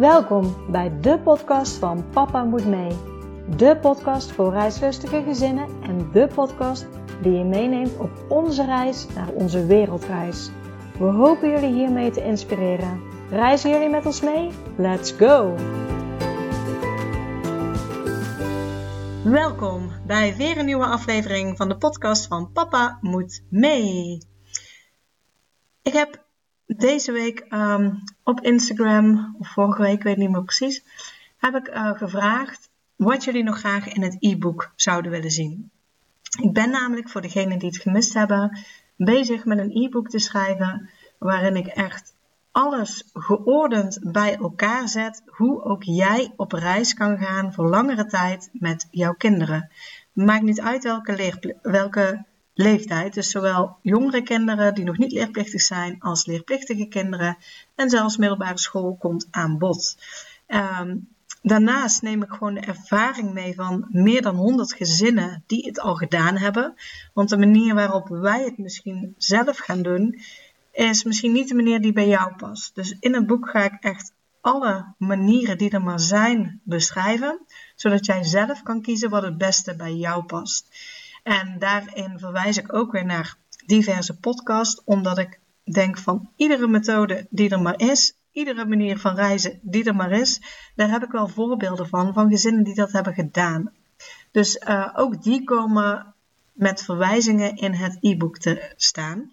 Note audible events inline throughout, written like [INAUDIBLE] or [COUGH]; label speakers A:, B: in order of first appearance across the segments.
A: Welkom bij de podcast van Papa Moet Mee. De podcast voor reislustige gezinnen en de podcast die je meeneemt op onze reis naar onze wereldreis. We hopen jullie hiermee te inspireren. Reizen jullie met ons mee? Let's go! Welkom bij weer een nieuwe aflevering van de podcast van Papa Moet Mee. Ik heb deze week um, op Instagram, of vorige week, ik weet niet meer precies, heb ik uh, gevraagd wat jullie nog graag in het e-book zouden willen zien. Ik ben namelijk voor degenen die het gemist hebben, bezig met een e-book te schrijven waarin ik echt alles geordend bij elkaar zet, hoe ook jij op reis kan gaan voor langere tijd met jouw kinderen. Maakt niet uit welke, welke leeftijd. Dus zowel jongere kinderen die nog niet leerplichtig zijn als leerplichtige kinderen. En zelfs middelbare school komt aan bod. Um, daarnaast neem ik gewoon de ervaring mee van meer dan 100 gezinnen die het al gedaan hebben. Want de manier waarop wij het misschien zelf gaan doen, is misschien niet de manier die bij jou past. Dus in het boek ga ik echt alle manieren die er maar zijn beschrijven, zodat jij zelf kan kiezen wat het beste bij jou past. En daarin verwijs ik ook weer naar diverse podcasts, omdat ik denk van iedere methode die er maar is, iedere manier van reizen die er maar is, daar heb ik wel voorbeelden van, van gezinnen die dat hebben gedaan. Dus uh, ook die komen met verwijzingen in het e-book te staan.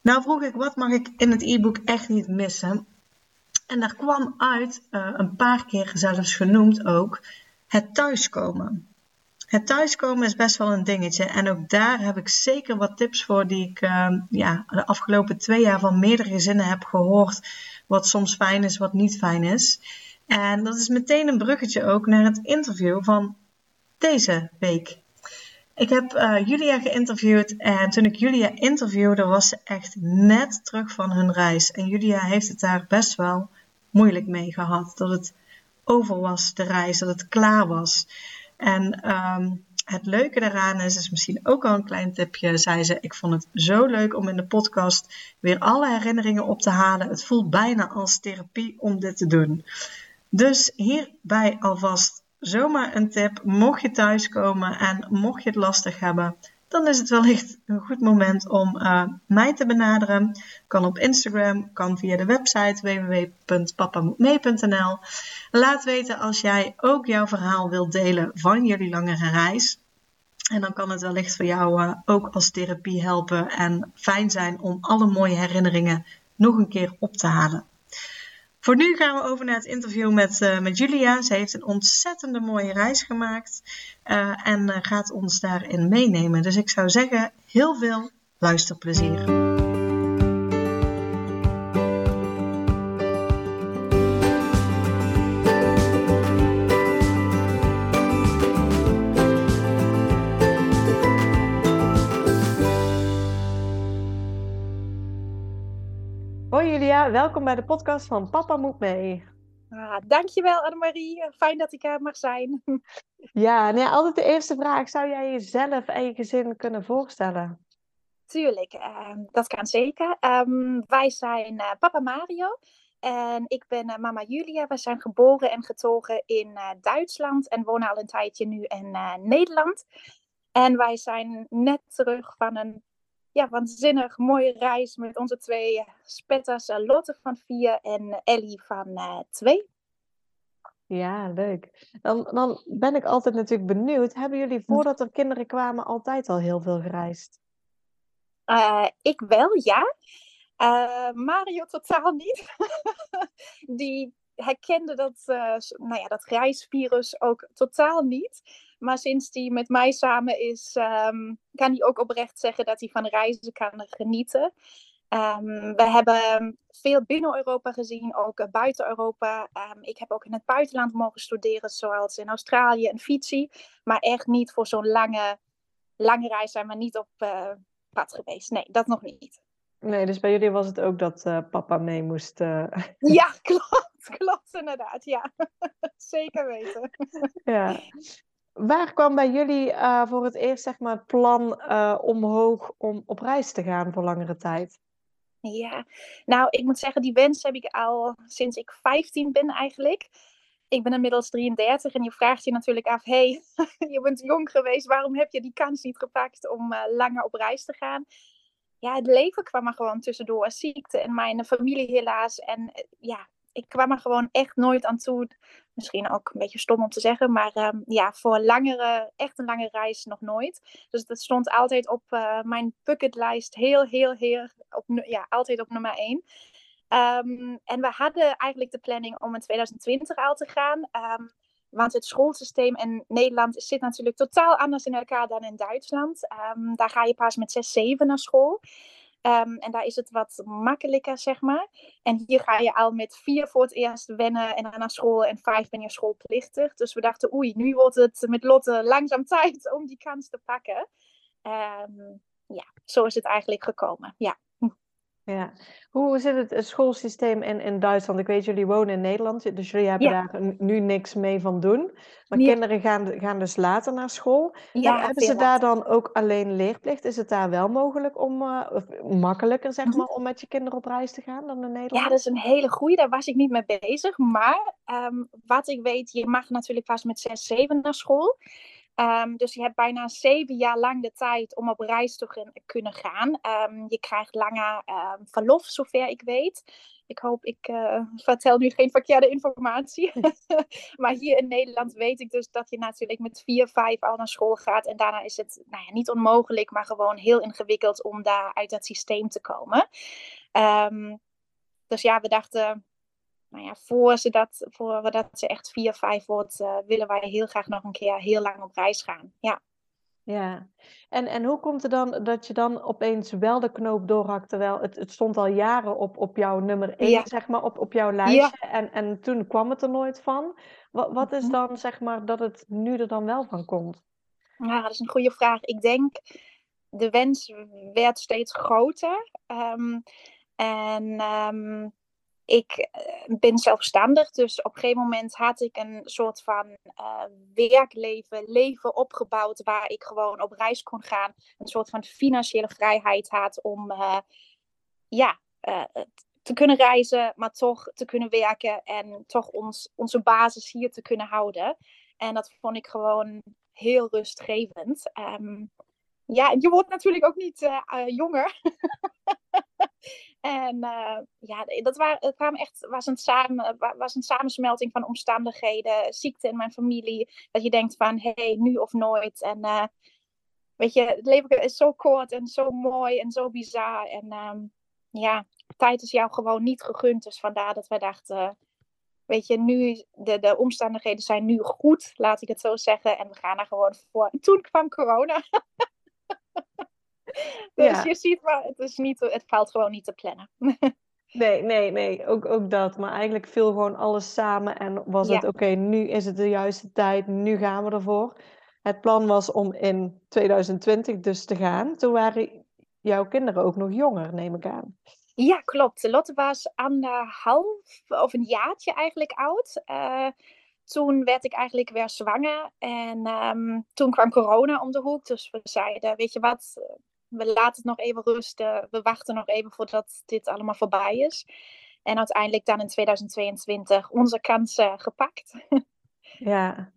A: Nou vroeg ik, wat mag ik in het e-book echt niet missen? En daar kwam uit, uh, een paar keer zelfs genoemd ook, het thuiskomen. Het thuiskomen is best wel een dingetje. En ook daar heb ik zeker wat tips voor die ik uh, ja, de afgelopen twee jaar van meerdere gezinnen heb gehoord. Wat soms fijn is, wat niet fijn is. En dat is meteen een bruggetje ook naar het interview van deze week. Ik heb uh, Julia geïnterviewd en toen ik Julia interviewde was ze echt net terug van hun reis. En Julia heeft het daar best wel moeilijk mee gehad. Dat het over was, de reis, dat het klaar was. En um, het leuke daaraan is, is misschien ook al een klein tipje, zei ze, ik vond het zo leuk om in de podcast weer alle herinneringen op te halen. Het voelt bijna als therapie om dit te doen. Dus hierbij alvast zomaar een tip, mocht je thuiskomen en mocht je het lastig hebben, dan is het wellicht een goed moment om uh, mij te benaderen. Kan op Instagram, kan via de website www.papamoetmee.nl. Laat weten als jij ook jouw verhaal wilt delen van jullie langere reis. En dan kan het wellicht voor jou uh, ook als therapie helpen en fijn zijn om alle mooie herinneringen nog een keer op te halen. Voor nu gaan we over naar het interview met, uh, met Julia. Ze heeft een ontzettende mooie reis gemaakt uh, en uh, gaat ons daarin meenemen. Dus ik zou zeggen, heel veel luisterplezier. Julia, welkom bij de podcast van Papa Moet Mee.
B: Ah, dankjewel Annemarie, fijn dat ik er mag zijn. [LAUGHS]
A: Ja, nou ja, altijd de eerste vraag. Zou jij jezelf en je gezin kunnen voorstellen?
B: Tuurlijk, uh, dat kan zeker. Um, wij zijn uh, papa Mario en ik ben uh, mama Julia. We zijn geboren en getogen in Duitsland en wonen al een tijdje nu in Nederland. En wij zijn net terug van een ja, waanzinnig mooie reis met onze twee spetters, Lotte van vier en Ellie van twee.
A: Ja, leuk. Dan, dan ben ik altijd natuurlijk benieuwd. Hebben jullie voordat er kinderen kwamen altijd al heel veel gereisd?
B: Uh, ik wel, ja. Uh, Mario totaal niet. [LAUGHS] Die herkende dat, uh, nou ja, dat reisvirus ook totaal niet. Maar sinds hij met mij samen is, um, kan hij ook oprecht zeggen dat hij van reizen kan genieten. Um, we hebben veel binnen Europa gezien, ook buiten Europa. Um, ik heb ook in het buitenland mogen studeren, zoals in Australië en Fiji. Maar echt niet voor zo'n lange, lange reis zijn we niet op uh, pad geweest. Nee, dat nog niet.
A: Nee, dus bij jullie was het ook dat uh, papa mee moest. [LAUGHS]
B: Ja, klopt. Klopt, inderdaad. Ja, [LAUGHS] zeker weten.
A: ja. Waar kwam bij jullie uh, voor het eerst zeg maar, het plan omhoog om op reis te gaan voor langere tijd?
B: Ja, nou, ik moet zeggen, die wens heb ik al sinds ik 15 ben eigenlijk. Ik ben inmiddels 33 en je vraagt je natuurlijk af: hey, [LAUGHS] je bent jong geweest, waarom heb je die kans niet gepakt om uh, langer op reis te gaan? Ja, het leven kwam er gewoon tussendoor. Ziekte en mijn familie helaas. En ja, ik kwam er gewoon echt nooit aan toe. Misschien ook een beetje stom om te zeggen, maar um, ja, voor langere, echt een lange reis nog nooit. Dus dat stond altijd op uh, mijn bucketlijst, heel, heel, heel, op, ja, altijd op nummer 1. Um, en we hadden eigenlijk de planning om in 2020 al te gaan. Um, want het schoolsysteem in Nederland zit natuurlijk totaal anders in elkaar dan in Duitsland. Daar ga je pas met 6, 7 naar school. Um, en daar is het wat makkelijker, zeg maar. En hier ga je al met vier voor het eerst wennen en dan naar school. En vijf ben je schoolplichtig. Dus we dachten, oei, nu wordt het met Lotte langzaam [LAUGHS] tijd om die kans te pakken. Um, ja, zo is het eigenlijk gekomen. Ja.
A: Ja. Hoe zit het schoolsysteem in, in Duitsland? Ik weet, jullie wonen in Nederland, dus jullie hebben ja. daar nu niks mee van doen. Maar ja. kinderen gaan, gaan dus later naar school. Ja, hebben ze daar dan ook alleen leerplicht? Is het daar wel mogelijk om, uh, of makkelijker zeg maar, om met je kinderen op reis te gaan dan in Nederland?
B: Ja, dat is een hele goede. Daar was ik niet mee bezig. Maar um, wat ik weet, je mag natuurlijk pas met 6, 7 naar school. Um, dus je hebt bijna zeven jaar lang de tijd om op reis te kunnen gaan. Um, je krijgt langer um, verlof, zover ik weet. Ik hoop, ik uh, vertel nu geen verkeerde informatie. [LAUGHS] [LAUGHS] maar hier in Nederland weet ik dus dat je natuurlijk met vier, vijf al naar school gaat. En daarna is het nou ja, niet onmogelijk, maar gewoon heel ingewikkeld om daar uit dat systeem te komen. dus ja, we dachten, nou ja, voor, ze dat, voor dat ze echt 4, 5 wordt, uh, willen wij heel graag nog een keer heel lang op reis gaan. Ja.
A: Ja, en, en hoe komt het dan dat je dan opeens wel de knoop doorhakt, terwijl het, het stond al jaren op, op jouw nummer 1, ja. zeg maar, op, op jouw lijstje, ja. en, en toen kwam het er nooit van. Wat, wat is dan, zeg maar, dat het nu er dan wel van komt?
B: Ja, dat is een goede vraag. Ik denk, de wens werd steeds groter. Um, en um, ik eh, ben zelfstandig, dus op een gegeven moment had ik een soort van uh, werkleven, leven opgebouwd waar ik gewoon op reis kon gaan. Een soort van financiële vrijheid had om uh, ja, te kunnen reizen, maar toch te kunnen werken en toch ons, onze basis hier te kunnen houden. En dat vond ik gewoon heel rustgevend. Um, ja, je wordt natuurlijk ook niet jonger. [LAUGHS] [LAUGHS] En uh, ja, dat waren, kwam echt, was een, samen, was een samensmelting van omstandigheden, ziekte in mijn familie. Dat je denkt van, hé, hey, nu of nooit. En uh, weet je, het leven is zo kort en zo mooi en zo bizar. En um, ja, tijd is jou gewoon niet gegund. Dus vandaar dat wij dachten, weet je, nu, de, de omstandigheden zijn nu goed, laat ik het zo zeggen. En we gaan er gewoon voor. En toen kwam corona. [LAUGHS] [LAUGHS] Dus ja. je ziet maar, het, is niet, het valt gewoon niet te plannen. [LAUGHS]
A: Nee, nee, nee, ook, ook dat. Maar eigenlijk viel gewoon alles samen en was het oké, okay, nu is het de juiste tijd, nu gaan we ervoor. Het plan was om in 2020 dus te gaan. Toen waren jouw kinderen ook nog jonger, neem ik aan.
B: Ja, klopt. Lotte was anderhalf of een jaartje eigenlijk oud. Uh, toen werd ik eigenlijk weer zwanger. En um, toen kwam corona om de hoek. Dus we zeiden, weet je wat, we laten het nog even rusten. We wachten nog even voordat dit allemaal voorbij is. En uiteindelijk dan in 2022 onze kansen gepakt. [LAUGHS]
A: Ja,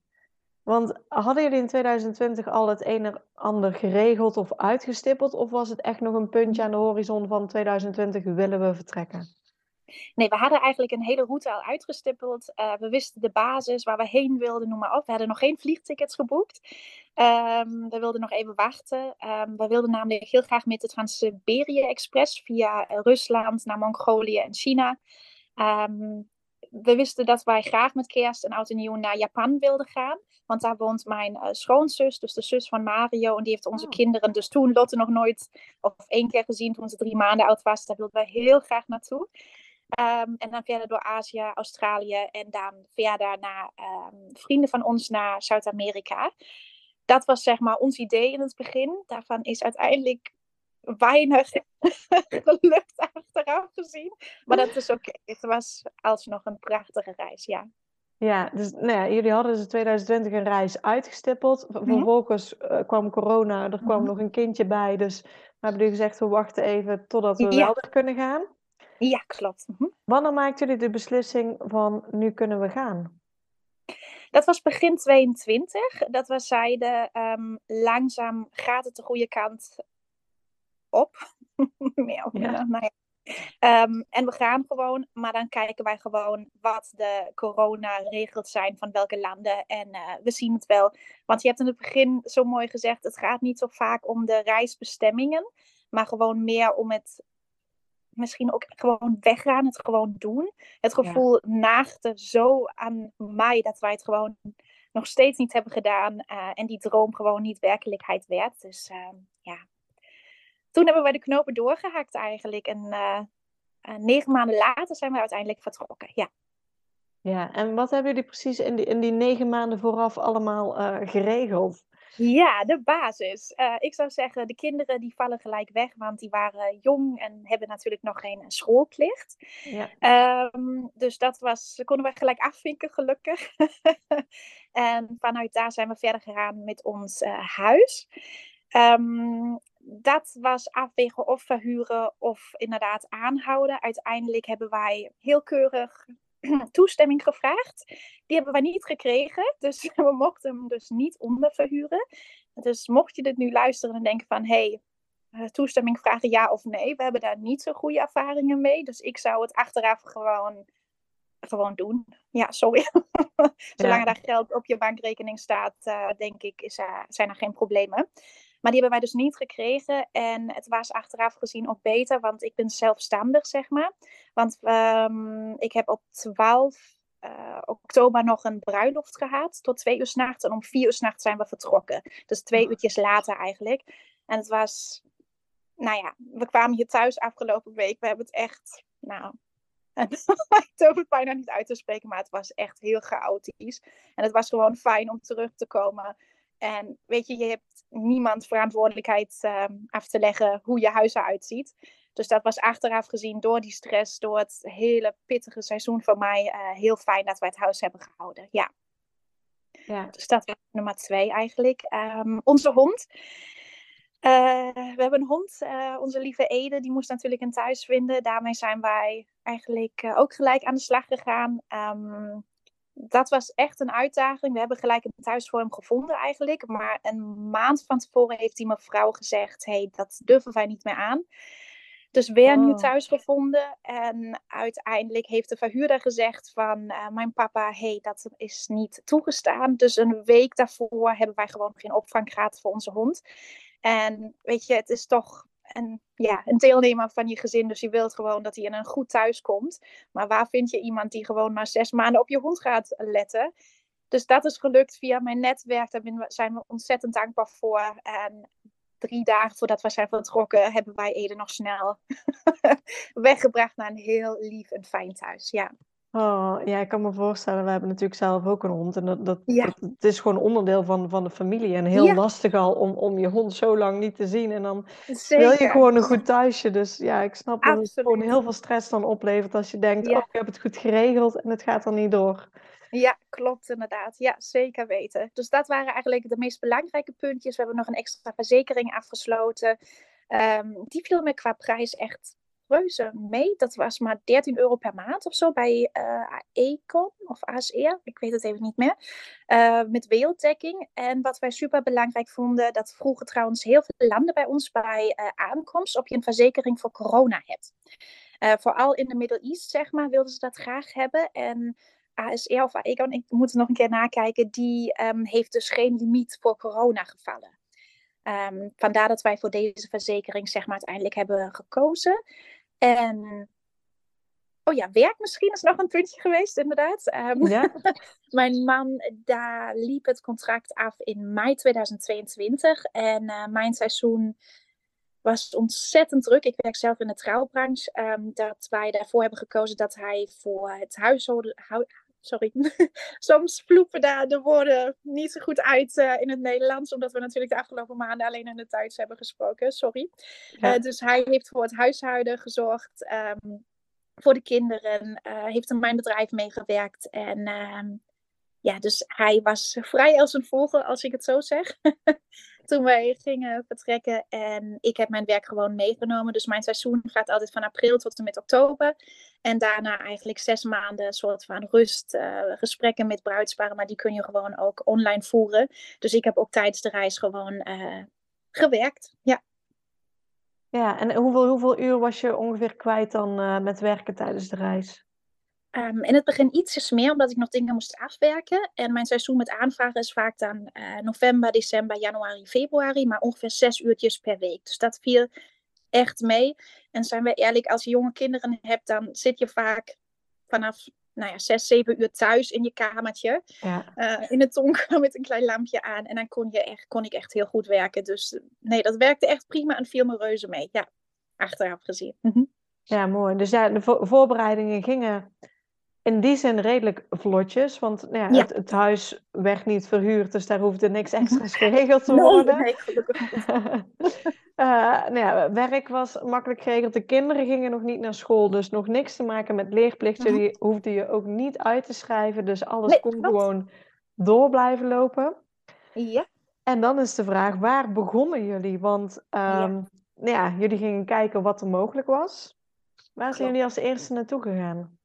A: want hadden jullie in 2020 al het een en ander geregeld of uitgestippeld? Of was het echt nog een puntje aan de horizon van 2020 willen we vertrekken?
B: Nee, we hadden eigenlijk een hele route al uitgestippeld. Uh, we wisten de basis waar we heen wilden, noem maar op. We hadden nog geen vliegtickets geboekt. Um, we wilden nog even wachten. Um, we wilden namelijk heel graag met de Trans-Siberië Express via Rusland naar Mongolië en China. Um, we wisten dat wij graag met kerst en oud en nieuw naar Japan wilden gaan. Want daar woont mijn uh, schoonzus, dus de zus van Mario. En die heeft onze oh. kinderen dus toen Lotte nog nooit of één keer gezien toen ze drie maanden oud was. Daar wilden wij heel graag naartoe. Um, en dan verder door Azië, Australië en dan verder naar um, vrienden van ons naar Zuid-Amerika. Dat was zeg maar ons idee in het begin. Daarvan is uiteindelijk weinig [LAUGHS] gelukt achteraf gezien. Maar dat is oké. Okay. Het was alsnog een prachtige reis, ja.
A: Ja, dus nou ja, jullie hadden dus 2020 een reis uitgestippeld. Mhm. Vervolgens uh, kwam corona, er kwam mm -hmm. nog een kindje bij. Dus hebben jullie gezegd, we wachten even totdat we
B: Ja.
A: wel weer kunnen gaan.
B: Ja, klopt. Mhm.
A: Wanneer maakten jullie de beslissing van nu kunnen we gaan?
B: Dat was begin 22. Dat we zeiden, ehm, langzaam gaat het de goede kant op. [LAUGHS] Meer of
A: Ja.
B: Nou ja. Ehm, en we gaan gewoon, maar dan kijken wij gewoon wat de coronaregels zijn van welke landen. En eh, we zien het wel. Want je hebt in het begin zo mooi gezegd, het gaat niet zo vaak om de reisbestemmingen, maar gewoon meer om het misschien ook gewoon weggaan, het gewoon doen. Het gevoel naagde zo aan mij dat wij het gewoon nog steeds niet hebben gedaan. eh, en die droom gewoon niet werkelijkheid werd. Dus ehm, ja, toen hebben wij de knopen doorgehakt eigenlijk. En eh, eh, negen maanden later zijn we uiteindelijk vertrokken. Ja.
A: Ja, en wat hebben jullie precies in die, in die negen maanden vooraf allemaal geregeld?
B: Ja, de basis. Eh, ik zou zeggen, de kinderen die vallen gelijk weg, want die waren jong en hebben natuurlijk nog geen schoolplicht.
A: Ja.
B: Ehm, dus dat was, konden we gelijk afvinken, gelukkig. [LAUGHS] en vanuit daar zijn we verder gegaan met ons eh, huis. Ehm, dat was afwegen of verhuren of inderdaad aanhouden. Uiteindelijk hebben wij heel keurig [CLEARS THROAT] toestemming gevraagd. Die hebben wij niet gekregen, [LAUGHS] dus we mochten hem dus niet onderverhuren. Dus mocht je dit nu luisteren en denken van, hé, hey, toestemming vragen ja of nee. We hebben daar niet zo goede ervaringen mee, dus ik zou het achteraf gewoon, gewoon doen. Ja, sorry. [LAUGHS] Zolang
A: Ja.
B: er geld op je bankrekening staat, uh, denk ik, is, uh, zijn er geen problemen. Maar die hebben wij dus niet gekregen. En het was achteraf gezien ook beter, want ik ben zelfstandig, zeg maar. Want um, ik heb op 12 uh, oktober nog een bruiloft gehad. Tot twee uur s'nachts. En om vier uur s'nachts zijn we vertrokken. Dus twee oh. uurtjes later eigenlijk. En het was, nou ja, we kwamen hier thuis afgelopen week. We hebben het echt, nou, [LAUGHS] ik durf het bijna niet uit te spreken, maar het was echt heel chaotisch. En het was gewoon fijn om terug te komen. En weet je, je hebt niemand verantwoordelijkheid uh, af te leggen hoe je huis eruit ziet. Dus dat was achteraf gezien door die stress, door het hele pittige seizoen van mij, uh, heel fijn dat wij het huis hebben gehouden. Ja.
A: ja.
B: Dus dat was nummer twee eigenlijk. Um, onze hond. Uh, we hebben een hond, uh, onze lieve Ede, die moest natuurlijk een thuis vinden. Daarmee zijn wij eigenlijk uh, ook gelijk aan de slag gegaan. Um, dat was echt een uitdaging. We hebben gelijk een thuis voor hem gevonden eigenlijk. Maar een maand van tevoren heeft die mevrouw gezegd... hey, dat durven wij niet meer aan. Dus weer een oh. nieuw thuis gevonden. En uiteindelijk heeft de verhuurder gezegd van... Uh, mijn papa, hey, dat is niet toegestaan. Dus een week daarvoor hebben wij gewoon geen opvang gehad voor onze hond. En weet je, het is toch een, ja, een deelnemer van je gezin. Dus je wilt gewoon dat hij in een goed thuis komt. Maar waar vind je iemand die gewoon maar zes maanden op je hond gaat letten? Dus dat is gelukt via mijn netwerk. Daar zijn we ontzettend dankbaar voor. En drie dagen voordat we zijn vertrokken, hebben wij Ede nog snel [LAUGHS] weggebracht naar een heel lief en fijn thuis. Ja.
A: Oh, ja, ik kan me voorstellen, we hebben natuurlijk zelf ook een hond. En dat, dat, ja. dat het is gewoon onderdeel van, van de familie. En heel ja. lastig al om, om je hond zo lang niet te zien. En dan Zeker. wil je gewoon een goed thuisje. Dus ja, ik snap dat het gewoon heel veel stress dan oplevert als je denkt, ja. oh, ik heb het goed geregeld en het gaat er niet door.
B: Ja, klopt inderdaad. Ja, zeker weten. Dus dat waren eigenlijk de meest belangrijke puntjes. We hebben nog een extra verzekering afgesloten. Um, die viel me qua prijs echt reuze mee. Dat was maar 13 euro per maand of zo bij uh, Econ of ASR. Ik weet het even niet meer. Uh, met werelddekking. En wat wij super belangrijk vonden, dat vroegen trouwens heel veel landen bij ons bij uh, aankomst of je een verzekering voor corona hebt. Vooral in de Middle East, zeg maar, wilden ze dat graag hebben. En ASR of Aecon, ik moet nog een keer nakijken, die um, heeft dus geen limiet voor corona gevallen. Um, vandaar dat wij voor deze verzekering zeg maar uiteindelijk hebben gekozen. En oh ja, werk misschien is nog een puntje geweest, inderdaad. Um,
A: ja. [LAUGHS]
B: mijn man, daar liep het contract af in mei 2022. En uh, mijn seizoen was ontzettend druk. Ik werk zelf in de trouwbranche. Um, dat wij daarvoor hebben gekozen dat hij voor het huishouden... Sorry, [LAUGHS] soms vloepen daar de woorden niet zo goed uit uh, in het Nederlands, omdat we natuurlijk de afgelopen maanden alleen in het Duits hebben gesproken. Sorry. Ja. Uh, dus hij heeft voor het huishouden gezorgd, um, voor de kinderen, uh, heeft in mijn bedrijf meegewerkt en um, ja, dus hij was vrij als een vogel, als ik het zo zeg. [LAUGHS] Toen wij gingen vertrekken. En ik heb mijn werk gewoon meegenomen. Dus mijn seizoen gaat altijd van april tot en met oktober. En daarna eigenlijk zes maanden soort van rust. Uh, gesprekken met bruidsparen. Maar die kun je gewoon ook online voeren. Dus ik heb ook tijdens de reis gewoon uh, gewerkt. Ja.
A: Ja, en hoeveel, hoeveel uur was je ongeveer kwijt dan uh, met werken tijdens de reis?
B: Um, in het begin ietsjes meer, omdat ik nog dingen moest afwerken. En mijn seizoen met aanvragen is vaak dan uh, november, december, januari, februari. Maar ongeveer zes uurtjes per week. Dus dat viel echt mee. En zijn we eerlijk, als je jonge kinderen hebt, dan zit je vaak vanaf nou ja, zes, zeven uur thuis in je kamertje. Ja. Uh, in het donker [LAUGHS] met een klein lampje aan. En dan kon, je echt, kon ik echt heel goed werken. Dus nee, dat werkte echt prima en viel me reuze mee. Ja, achteraf gezien. Mhm.
A: Ja, mooi. Dus ja, de voorbereidingen gingen in die zin redelijk vlotjes, want nou ja, Het, het, huis werd niet verhuurd, dus daar hoefde niks extra's geregeld te [LAUGHS] worden. Nee, uh, [LAUGHS] nou ja, werk was makkelijk geregeld, de kinderen gingen nog niet naar school, dus nog niks te maken met leerplicht. Mhm. Jullie hoefden je ook niet uit te schrijven, dus alles kon gewoon door blijven lopen.
B: Ja.
A: En dan is de vraag, waar begonnen jullie? Want um, ja. Nou ja, jullie gingen kijken wat er mogelijk was. Waar zijn jullie als eerste naartoe gegaan?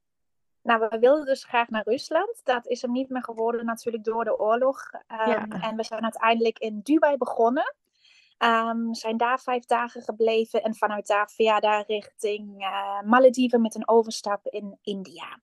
B: Nou, we wilden dus graag naar Rusland. Dat is hem niet meer geworden natuurlijk door de oorlog. Um, En we zijn uiteindelijk in Dubai begonnen. Um, zijn daar vijf dagen gebleven en vanuit daar verder richting uh, Malediven met een overstap in India.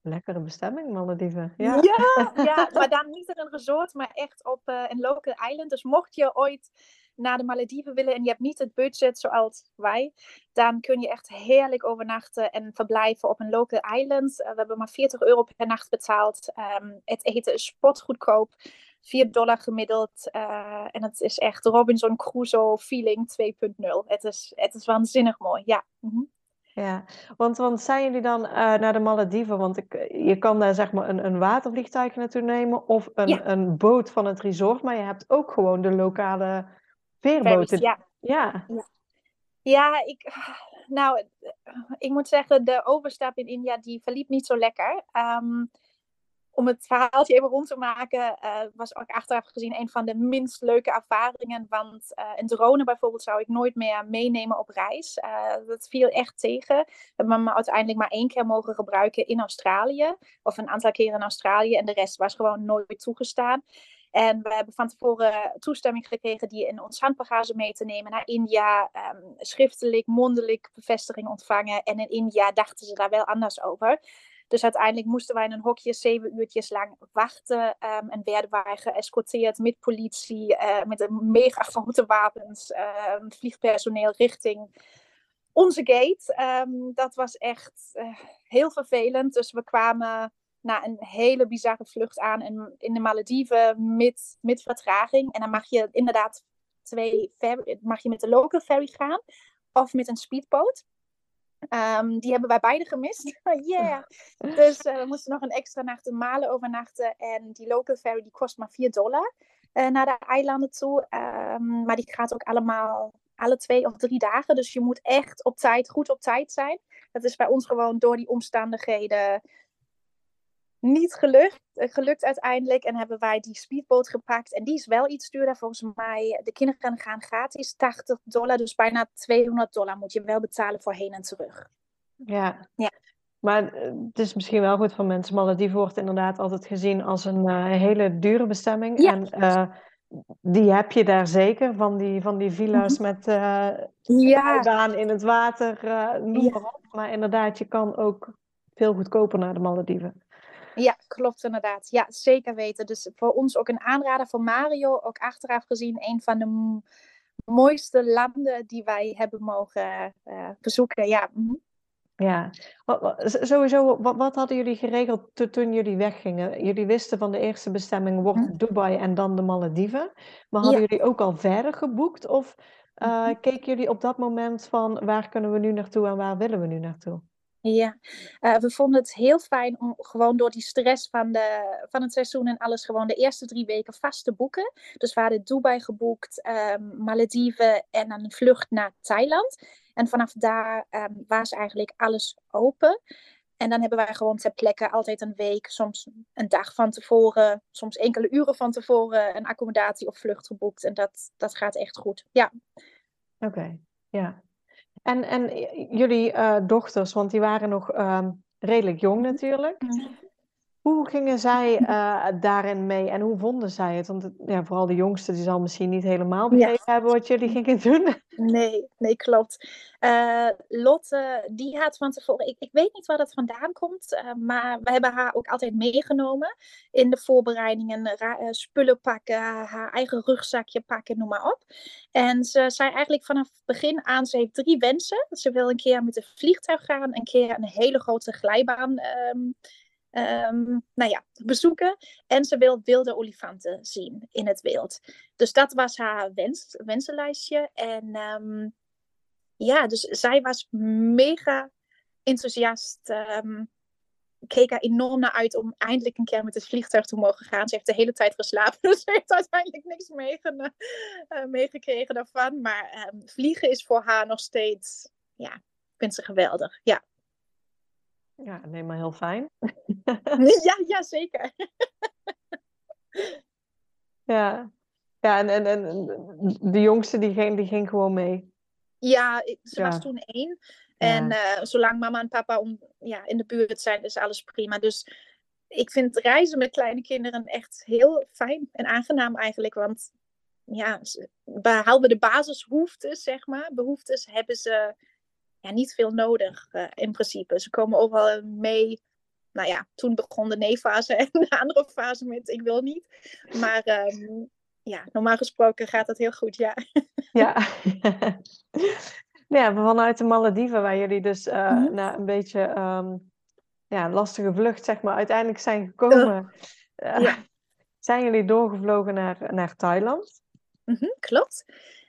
A: Lekkere bestemming, Malediven. Ja.
B: ja, ja, [LAUGHS] maar dan niet in een resort, maar echt op uh, een local island. Dus mocht je ooit naar de Malediven willen en je hebt niet het budget zoals wij, dan kun je echt heerlijk overnachten en verblijven op een local island. Uh, we hebben maar 40 euro per nacht betaald. Um, het eten is spotgoedkoop. 4 dollar gemiddeld. Uh, en het is echt Robinson Crusoe feeling 2.0. Het is, het is waanzinnig mooi, ja. Mm -hmm.
A: Ja, want, want zijn jullie dan uh, naar de Malediven? Want ik, je kan daar zeg maar een, een watervliegtuig naartoe nemen of een, ja. een boot van het resort, maar je hebt ook gewoon de lokale Veerboten.
B: Ja.
A: ja.
B: Ja, ik, nou, ik moet zeggen, de overstap in India die verliep niet zo lekker. Um, om het verhaaltje even rond te maken, uh, was ook achteraf gezien een van de minst leuke ervaringen. Want uh, een drone bijvoorbeeld zou ik nooit meer meenemen op reis. Uh, dat viel echt tegen. We hebben hem uiteindelijk maar één keer mogen gebruiken in Australië. Of een aantal keren in Australië. En de rest was gewoon nooit toegestaan. En we hebben van tevoren toestemming gekregen die in ons handbagage mee te nemen naar India. Um, schriftelijk, mondelijk bevestiging ontvangen. En in India dachten ze daar wel anders over. Dus uiteindelijk moesten wij in een hokje zeven uurtjes lang wachten. Um, en werden wij geëscorteerd met politie, uh, met een mega grote wapens, uh, vliegpersoneel richting onze gate. Dat was echt uh, heel vervelend. Dus we kwamen na een hele bizarre vlucht aan in, in de Malediven met, met vertraging. En dan mag je inderdaad twee ferry, mag je met de local ferry gaan of met een speedboot. Um, die hebben wij beide gemist. [LAUGHS] yeah. [LAUGHS] Dus uh, we moesten nog een extra nacht in Malen overnachten. En die local ferry die kost maar 4 dollar uh, naar de eilanden toe. Um, maar die gaat ook allemaal alle twee of drie dagen. Dus je moet echt op tijd, goed op tijd zijn. Dat is bij ons gewoon door die omstandigheden niet gelukt, eh, gelukt uiteindelijk. En hebben wij die speedboot gepakt. En die is wel iets duurder. Volgens mij, de kinderen gaan gratis. 80 dollar, dus bijna 200 dollar moet je wel betalen voor heen en terug.
A: Ja. ja. Maar eh, het is misschien wel goed voor mensen. Malediven wordt inderdaad altijd gezien als een uh, hele dure bestemming. Ja. En uh, die heb je daar zeker. Van die, van die villa's mm -hmm. met uh, ja. in het water. noem ja. maar op. Maar inderdaad, je kan ook veel goedkoper naar de Malediven.
B: Ja, klopt inderdaad. Ja, zeker weten. Dus voor ons ook een aanrader voor Mario. Ook achteraf gezien een van de mooiste landen die wij hebben mogen uh, bezoeken. Ja. Mm
A: Ja, sowieso, wat, wat, hadden jullie geregeld to, toen jullie weggingen? Jullie wisten van de eerste bestemming wordt hm. Dubai en dan de Malediven. Maar hadden ja. jullie ook al verder geboekt? Of uh, keken jullie op dat moment van waar kunnen we nu naartoe en waar willen we nu naartoe?
B: Ja, uh, we vonden het heel fijn om gewoon door die stress van, de, van het seizoen en alles gewoon de eerste drie weken vast te boeken. Dus we hadden Dubai geboekt, um, Malediven en dan een vlucht naar Thailand. En vanaf daar um, was eigenlijk alles open. En dan hebben wij gewoon ter plekke altijd een week, soms een dag van tevoren, soms enkele uren van tevoren een accommodatie of vlucht geboekt. En dat, dat gaat echt goed. Ja.
A: Oké, ja. En, en jullie uh, dochters, want die waren nog uh, redelijk jong natuurlijk. Mm. Hoe gingen zij uh, daarin mee en hoe vonden zij het? Want het, ja, vooral de jongste, die zal misschien niet helemaal begrepen ja. hebben wat jullie gingen [LAUGHS] doen.
B: Nee, nee, klopt. Uh, Lotte, die had van tevoren, ik, ik weet niet waar dat vandaan komt, uh, maar we hebben haar ook altijd meegenomen in de voorbereidingen. spullen pakken, haar eigen rugzakje pakken, noem maar op. En ze zei eigenlijk vanaf het begin aan, ze heeft drie wensen. Ze wil een keer met een vliegtuig gaan, een keer een hele grote glijbaan um, um, nou ja, bezoeken. En ze wil wilde olifanten zien in het wild. Dus dat was haar wens, wensenlijstje. En um, ja, dus zij was mega enthousiast. Um, keek er enorm naar uit om eindelijk een keer met het vliegtuig te mogen gaan. Ze heeft de hele tijd geslapen, [LAUGHS] dus ze heeft uiteindelijk niks meege uh, meegekregen daarvan. Maar vliegen is voor haar nog steeds, ja, vindt ze geweldig. Ja.
A: Ja, nee, maar heel fijn. [LAUGHS]
B: ja, ja, zeker. [LAUGHS]
A: ja, ja en, en, en de jongste die ging, die ging gewoon mee.
B: Ja, ze was toen één. En uh, zolang mama en papa om, ja, in de buurt zijn, is alles prima. Dus ik vind reizen met kleine kinderen echt heel fijn en aangenaam eigenlijk. Want ja, behalve de basisbehoeftes, zeg maar, behoeftes hebben ze ja, niet veel nodig uh, in principe. Ze komen overal mee. Nou ja, toen begon de nee-fase [LAUGHS] en de andere fase met ik wil niet. Maar um, ja, normaal gesproken gaat dat heel goed, ja. [LAUGHS]
A: Ja. [LAUGHS] ja, vanuit de Malediven, waar jullie dus uh, mm -hmm. na een beetje um, ja, lastige vlucht, zeg maar, uiteindelijk zijn gekomen. Uh, ja. Zijn jullie doorgevlogen naar, naar Thailand?
B: Mm -hmm, klopt.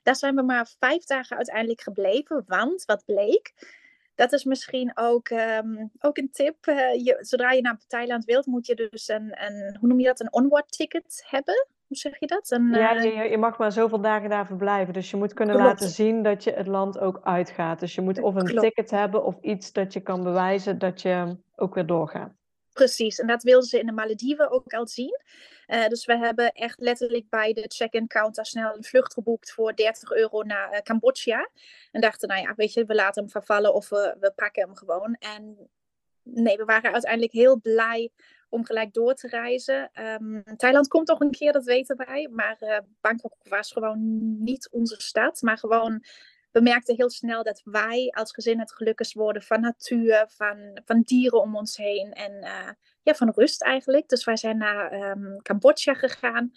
B: Daar zijn we maar vijf dagen uiteindelijk gebleven. Want wat bleek, dat is misschien ook, um, ook een tip. Uh, je, zodra je naar Thailand wilt, moet je dus een, een hoe noem je dat, een onward ticket hebben. Hoe zeg je dat? Een,
A: ja, je, je, mag maar zoveel dagen daar verblijven. Dus je moet kunnen Klopt. laten zien dat je het land ook uitgaat. Dus je moet of een Klopt. ticket hebben of iets dat je kan bewijzen dat je ook weer doorgaat.
B: Precies, en dat wilden ze in de Malediven ook al zien. Uh, dus we hebben echt letterlijk bij de check-in counter snel een vlucht geboekt voor 30 euro naar uh, Cambodja. En dachten, nou ja, weet je, we laten hem vervallen of we, we pakken hem gewoon. En nee, we waren uiteindelijk heel blij om gelijk door te reizen. Um, Thailand komt toch een keer, dat weten wij. Maar uh, Bangkok was gewoon niet onze stad. Maar gewoon, we merkten heel snel dat wij als gezin het gelukkigst worden van natuur, van, van dieren om ons heen. En uh, ja, van rust eigenlijk. Dus wij zijn naar um, Cambodja gegaan.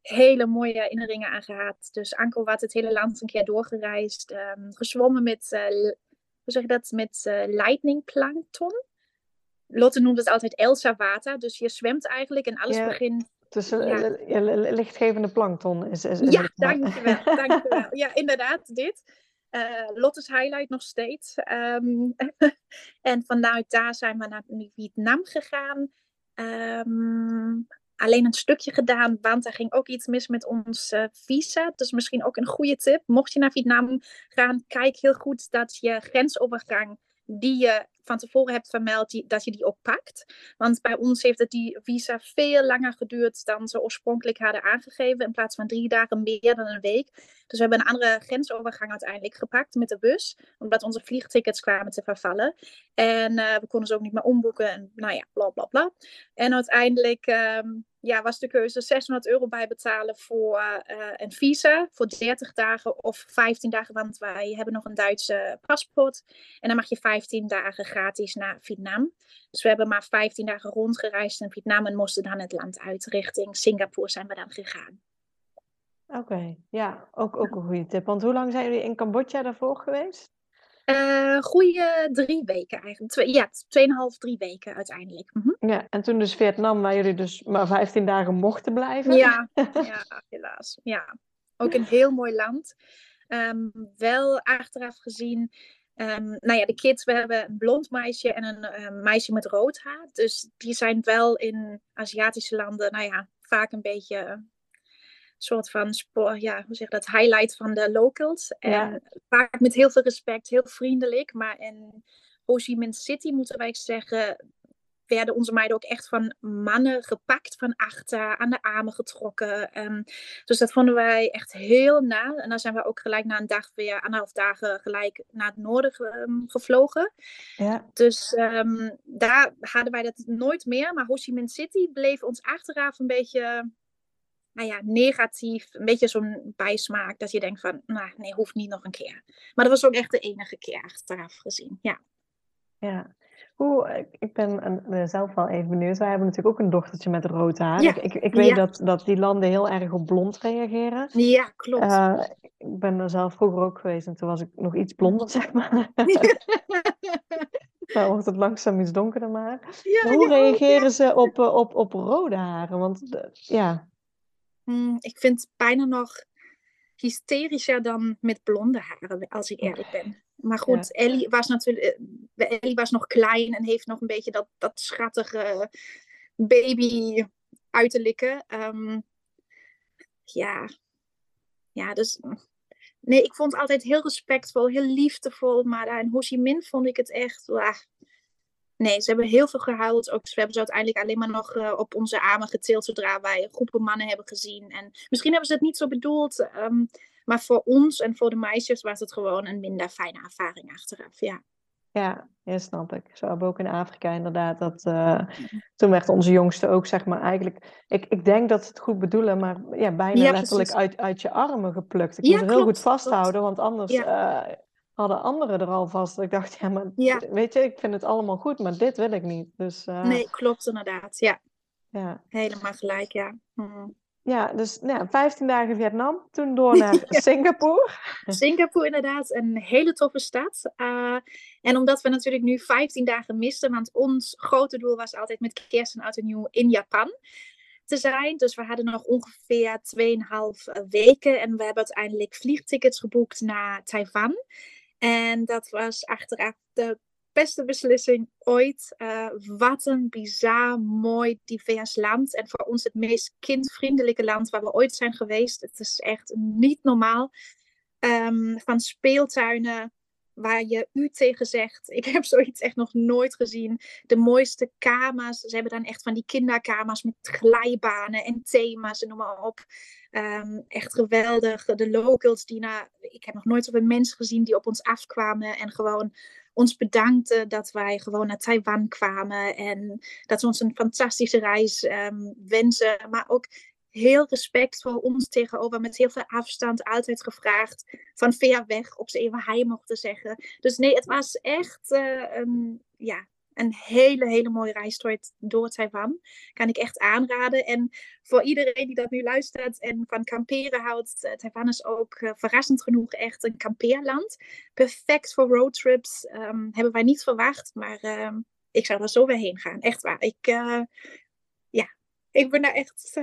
B: Hele mooie herinneringen aan gehad. Dus Angkor Wat, het hele land een keer doorgereisd. Um, gezwommen met, uh, hoe zeg je dat, met uh, lightning plankton. Lotte noemt het altijd Elsa water. Dus je zwemt eigenlijk en alles ja. begint
A: dus ja. ja, lichtgevende plankton is, is,
B: is Ja, dankjewel, dankjewel. Ja, inderdaad, dit. Uh, Lotte's highlight nog steeds. Um, [LAUGHS] en vanuit daar zijn we naar Vietnam gegaan. Um, alleen een stukje gedaan, want er ging ook iets mis met ons visa. Dus misschien ook een goede tip. Mocht je naar Vietnam gaan, kijk heel goed dat je grensovergang die je van tevoren hebt vermeld, dat je die ook pakt. Want bij ons heeft het die visa veel langer geduurd dan ze oorspronkelijk hadden aangegeven. In plaats van drie dagen meer dan een week. Dus we hebben een andere grensovergang uiteindelijk gepakt met de bus. Omdat onze vliegtickets kwamen te vervallen. En uh, we konden ze ook niet meer omboeken. En nou ja, bla bla bla. En uiteindelijk um, ja, was de keuze 600 euro bijbetalen voor uh, een visa. Voor 30 dagen of 15 dagen. Want wij hebben nog een Duitse paspoort. En dan mag je 15 dagen gratis naar Vietnam. Dus we hebben maar 15 dagen rondgereisd in Vietnam. En moesten dan het land uit. Richting Singapore zijn we dan gegaan.
A: Oké, ja, ook, ook een goede tip. Want hoe lang zijn jullie in Cambodja daarvoor geweest?
B: Uh, goede drie weken eigenlijk. Twee, ja, tweeënhalf, drie weken uiteindelijk. Mm
A: -hmm. Ja, en toen dus Vietnam, waar jullie dus maar 15 dagen mochten blijven.
B: Ja, [LAUGHS] ja helaas. Ja, ook een heel mooi land. Um, wel achteraf gezien, um, nou ja, de kids, we hebben een blond meisje en een uh, meisje met rood haar. Dus die zijn wel in Aziatische landen, nou ja, vaak een beetje soort van spoor, ja, hoe zeg dat, highlight van de locals. En vaak met heel veel respect, heel vriendelijk. Maar in Ho Chi Minh City, moeten wij zeggen, werden onze meiden ook echt van mannen gepakt van achter, aan de armen getrokken. Um, dus dat vonden wij echt heel na. En dan zijn we ook gelijk na een dag weer, anderhalf dagen gelijk naar het noorden um, gevlogen. Ja. Dus um, daar hadden wij dat nooit meer. Maar Ho Chi Minh City bleef ons achteraf een beetje nou ja, negatief, een beetje zo'n bijsmaak dat je denkt van, nou nee, hoeft niet nog een keer. Maar dat was ook echt de enige keer achteraf gezien, ja.
A: Ja, hoe, ik ben zelf wel even benieuwd. Wij hebben natuurlijk ook een dochtertje met rood haar. Ja. Ik, ik, weet dat, dat die landen heel erg op blond reageren.
B: Ja, klopt. Uh,
A: ik ben er zelf vroeger ook geweest en toen was ik nog iets blonder, [LAUGHS] zeg maar. [LAUGHS] Dan wordt het langzaam iets donkerder maar. Ja, hoe reageren ze op, eh, op, op rode haren? Want ja.
B: Hmm, ik vind het bijna nog hysterischer dan met blonde haren, als ik eerlijk ben. Maar goed, Ellie was natuurlijk eh, Ellie was nog klein en heeft nog een beetje dat, dat schattige baby uiterlijke. Um, ja. ja, dus nee, ik vond het altijd heel respectvol, heel liefdevol. Maar in Ho Chi Minh vond ik het echt. Nee, ze hebben heel veel gehuild. Ook, we hebben ze uiteindelijk alleen maar nog uh, op onze armen getild zodra wij groepen mannen hebben gezien. En misschien hebben ze het niet zo bedoeld. Um, maar voor ons en voor de meisjes was het gewoon een minder fijne ervaring achteraf. Ja.
A: Ja, ja, snap ik. Zo hebben we ook in Afrika inderdaad. Dat, uh, toen werd onze jongste ook, zeg maar, eigenlijk... Ik, ik denk dat ze het goed bedoelen, maar ja, bijna letterlijk uit, uit je armen geplukt. Ik ja, moet er heel goed vasthouden, want anders uh, hadden anderen er al vast. Ik dacht, ja, maar weet je, ik vind het allemaal goed, maar dit wil ik niet. Dus, uh...
B: Nee, klopt inderdaad, ja. ja. Helemaal gelijk, ja. Hm.
A: Ja, dus nou, 15 dagen Vietnam, toen door [LAUGHS] naar Singapore.
B: Singapore inderdaad, een hele toffe stad. Uh, en omdat we natuurlijk nu 15 dagen misten, want ons grote doel was altijd met kerst en oud en nieuw in Japan te zijn. Dus we hadden nog ongeveer 2,5 weken en we hebben uiteindelijk vliegtickets geboekt naar Taiwan. En dat was achteraf de beste beslissing ooit. Uh, wat een bizar, mooi, divers land. En voor ons het meest kindvriendelijke land waar we ooit zijn geweest. Het is echt niet normaal. Um, van speeltuinen waar je u tegen zegt. [LAUGHS] Ik heb zoiets echt nog nooit gezien. De mooiste kamers. Ze hebben dan echt van die kinderkamers met glijbanen en thema's en noem maar op. Um, echt geweldig. De locals die naar. Ik heb nog nooit zoveel mensen gezien die op ons afkwamen en gewoon ons bedankten dat wij gewoon naar Taiwan kwamen. En dat ze ons een fantastische reis um, wensen. Maar ook heel respectvol ons tegenover, met heel veel afstand, altijd gevraagd van ver weg op ze even hij mochten zeggen. Dus nee, het was echt uh, een, ja, een hele, hele mooie reis door, Taiwan. Kan ik echt aanraden. En voor iedereen die dat nu luistert en van kamperen houdt, uh, Taiwan is ook uh, verrassend genoeg echt een kampeerland. Perfect voor roadtrips. Um, hebben wij niet verwacht, maar uh, ik zou er zo weer heen gaan. Echt waar. Ik, ik ben daar echt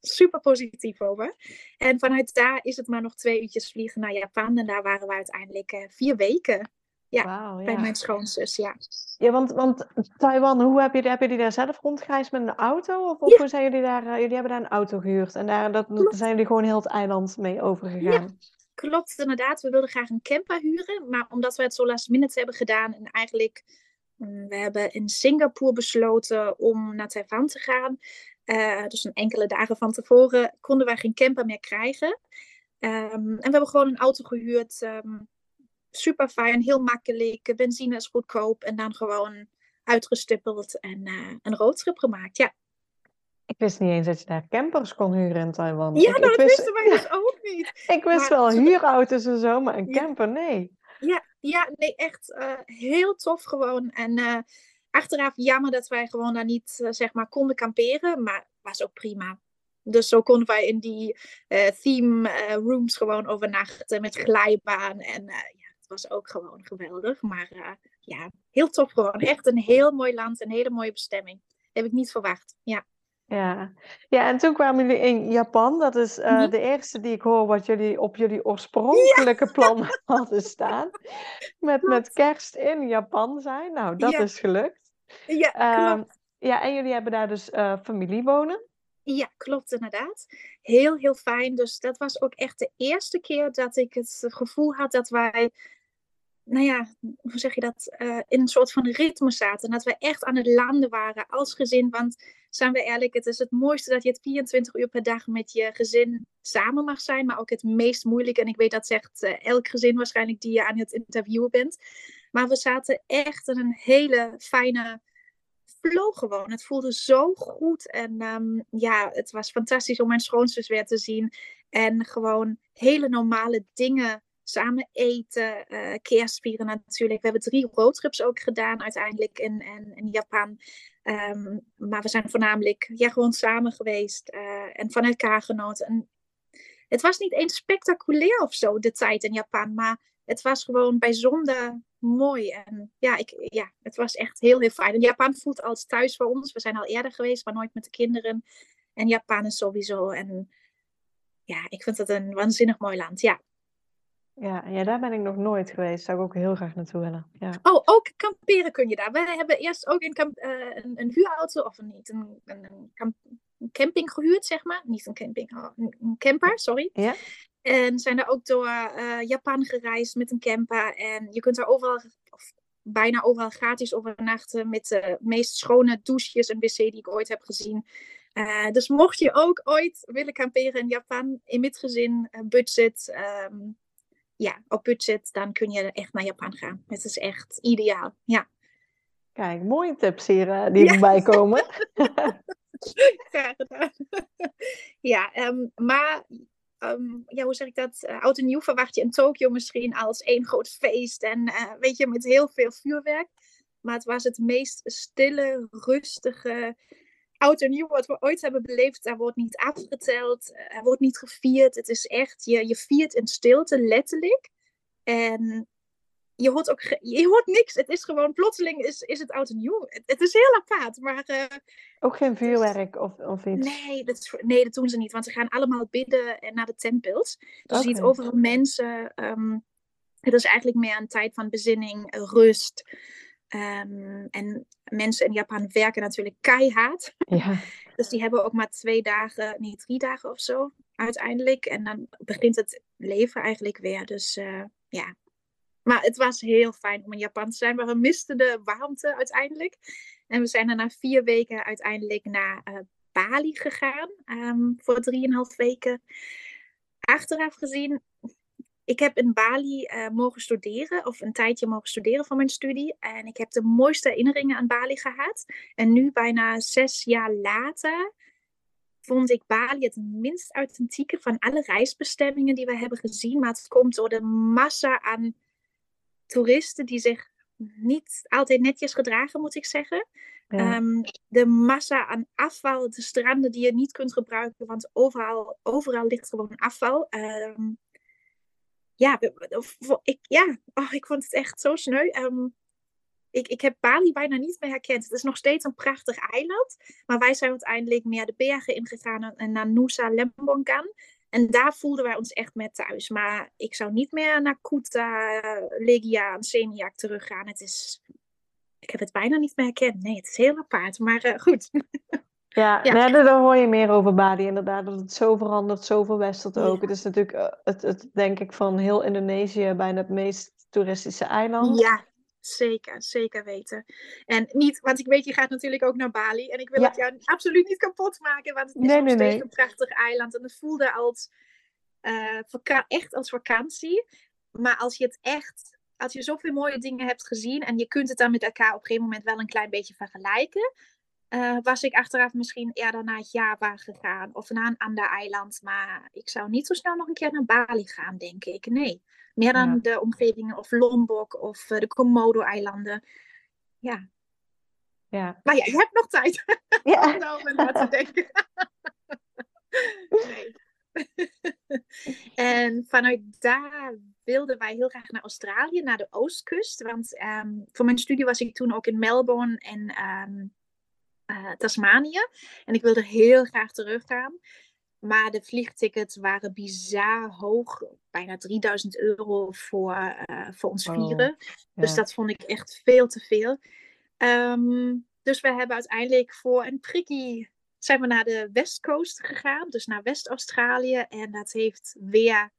B: super positief over. En vanuit daar is het maar nog twee uurtjes vliegen naar Japan. En daar waren we uiteindelijk vier weken. Ja, bij mijn schoonzus, ja.
A: Ja, want, want Taiwan, hoe heb je, heb je die daar zelf rondgereisd met een auto? Of, of hoe zijn jullie daar, uh, jullie hebben daar een auto gehuurd en daar dat, zijn jullie gewoon heel het eiland mee overgegaan? Ja,
B: klopt inderdaad. We wilden graag een camper huren, maar omdat we het zo last minute hebben gedaan en eigenlijk, mm, we hebben in Singapore besloten om naar Taiwan te gaan. Uh, dus een enkele dagen van tevoren konden wij geen camper meer krijgen. Um, en we hebben gewoon een auto gehuurd. Um, super fijn, heel makkelijk. Benzine is goedkoop en dan gewoon uitgestippeld en uh, een roadtrip gemaakt. Ja.
A: Ik wist niet eens dat je daar campers kon huren in Taiwan.
B: Ja,
A: ik,
B: nou, dat wisten wij dus [LAUGHS] ook niet.
A: ik wist wel huurauto's en zo, maar een camper, nee.
B: Ja, ja nee, echt uh, heel tof gewoon. En achteraf jammer dat wij gewoon daar niet, zeg maar, konden kamperen. Maar was ook prima. Dus zo konden wij in die theme rooms gewoon overnachten met glijbaan. En was ook gewoon geweldig. Maar ja, heel tof gewoon. Echt een heel mooi land, een hele mooie bestemming. Heb ik niet verwacht. Ja.
A: Ja. ja, en toen kwamen jullie in Japan. Dat is uh, mm-hmm. de eerste die ik hoor wat jullie op jullie oorspronkelijke ja. plan [LAUGHS] hadden staan. Met, met kerst in Japan zijn. Nou, dat ja. is gelukt.
B: Ja, um,
A: ja, en jullie hebben daar dus uh, familie wonen.
B: Ja, klopt inderdaad. Heel, heel fijn. Dus dat was ook echt de eerste keer dat ik het gevoel had dat wij nou ja, hoe zeg je dat, uh, in een soort van ritme zaten. Dat we echt aan het landen waren als gezin. Want zijn we eerlijk, het is het mooiste dat je het 24 uur per dag met je gezin samen mag zijn. Maar ook het meest moeilijke. En ik weet dat zegt uh, elk gezin waarschijnlijk die je aan het interviewen bent. Maar we zaten echt in een hele fijne flow gewoon. Het voelde zo goed. En um, ja, het was fantastisch om mijn schoonzus weer te zien. En gewoon hele normale dingen samen eten, uh, kerstvieren natuurlijk. We hebben drie roadtrips ook gedaan uiteindelijk in, Japan. Um, maar we zijn voornamelijk ja, gewoon samen geweest uh, en van elkaar genoten. En het was niet eens spectaculair of zo, de tijd in Japan. Maar het was gewoon bijzonder mooi. En ja, ik, ja, het was echt heel, heel fijn. En Japan voelt als thuis voor ons. We zijn al eerder geweest, maar nooit met de kinderen. En Japan is sowieso. En ja, ik vind het een waanzinnig mooi land. Ja.
A: Ja, ja, daar ben ik nog nooit geweest. Zou ik ook heel graag naartoe willen. Ja.
B: Oh, ook kamperen kun je daar. Wij hebben eerst ook een, kamp, uh, een, een, huurauto, of niet, een, een, een, kamp, een, camping gehuurd, zeg maar. Niet een camping, oh, een, camper, sorry.
A: Ja.
B: En zijn daar ook door uh, Japan gereisd met een camper. En je kunt daar overal, of bijna overal gratis overnachten met de meest schone douches en wc die ik ooit heb gezien. Uh, dus mocht je ook ooit willen kamperen in Japan, in met gezin, budget, um, ja, op budget, dan kun je echt naar Japan gaan. Het is echt ideaal, ja.
A: Kijk, mooie tips hier uh, die ja. erbij komen. [LAUGHS]
B: Graag gedaan. ja, um, maar um, ja, hoe zeg ik dat? Uh, oud en nieuw verwacht je in Tokio misschien als één groot feest. En uh, weet je, met heel veel vuurwerk. Maar het was het meest stille, rustige oud en nieuw wat we ooit hebben beleefd. Daar wordt niet afgeteld, er wordt niet gevierd. Het is echt, je, je viert in stilte, letterlijk. En je hoort ook je hoort niks. Het is gewoon plotseling is, is het oud en nieuw. Het, het is heel apart. Maar, uh,
A: ook geen vuurwerk dus, of, of iets?
B: Nee dat, nee, dat doen ze niet. Want ze gaan allemaal bidden naar de tempels. Dus okay. je ziet overal mensen. Um, het is eigenlijk meer een tijd van bezinning, rust. Um, en mensen in Japan werken natuurlijk keihard.
A: Ja. [LAUGHS]
B: dus die hebben ook maar twee dagen, niet drie dagen of zo uiteindelijk. En dan begint het leven eigenlijk weer. Dus uh, ja, maar het was heel fijn om in Japan te zijn. Maar we misten de warmte uiteindelijk. En we zijn er na vier weken uiteindelijk naar uh, Bali gegaan. Um, voor drieënhalf weken. Achteraf gezien, ik heb in Bali uh, mogen studeren. Of een tijdje mogen studeren voor mijn studie. En ik heb de mooiste herinneringen aan Bali gehad. En nu, bijna zes jaar later vond ik Bali het minst authentieke van alle reisbestemmingen die we hebben gezien. Maar het komt door de massa aan toeristen die zich niet altijd netjes gedragen, moet ik zeggen. Ja. Um, de massa aan afval, de stranden die je niet kunt gebruiken, want overal, overal ligt gewoon afval. Um, ja, ik, ja oh, ik vond het echt zo sneu. Um, ik, ik heb Bali bijna niet meer herkend. Het is nog steeds een prachtig eiland. Maar wij zijn uiteindelijk meer de bergen ingegaan en naar Nusa Lembongan. En daar voelden wij ons echt met thuis. Maar ik zou niet meer naar Kuta, Legia en Semiak teruggaan. Het is... Ik heb het bijna niet meer herkend. Nee, het is heel apart. Maar uh, goed. [LAUGHS]
A: Ja, ja. Nee, dan hoor je meer over Bali inderdaad. Dat het zo verandert, zo verwesterd ook. Ja. Het is natuurlijk, uh, het, het, denk ik, van heel Indonesië bijna het meest toeristische eiland.
B: Ja, Zeker, zeker weten. En niet, want ik weet, je gaat natuurlijk ook naar Bali. En ik wil ja. het jou absoluut niet kapot maken, want het is nee, nog steeds nee. een prachtig eiland. En het voelde als, uh, echt als vakantie. Maar als je het echt, als je zoveel mooie dingen hebt gezien en je kunt het dan met elkaar op een gegeven moment wel een klein beetje vergelijken. Uh, was ik achteraf misschien eerder naar Java gegaan of naar een ander eiland. Maar ik zou niet zo snel nog een keer naar Bali gaan, denk ik. Nee. Meer dan ja. de omgevingen of Lombok of uh, de Komodo-eilanden. Ja.
A: ja.
B: Maar ja, je hebt nog tijd ja. [LAUGHS] om nou na te denken. [LAUGHS] nee. [LAUGHS] en vanuit daar wilden wij heel graag naar Australië, naar de oostkust. Want um, voor mijn studie was ik toen ook in Melbourne en um, uh, Tasmanië. En ik wilde heel graag teruggaan. Maar de vliegtickets waren bizar hoog. Bijna 3000 euro voor, uh, voor ons vieren. Oh, ja. Dus dat vond ik echt veel te veel. Um, dus we hebben uiteindelijk voor een prikkie zijn we naar de West Coast gegaan. Dus naar West-Australië. En dat heeft weer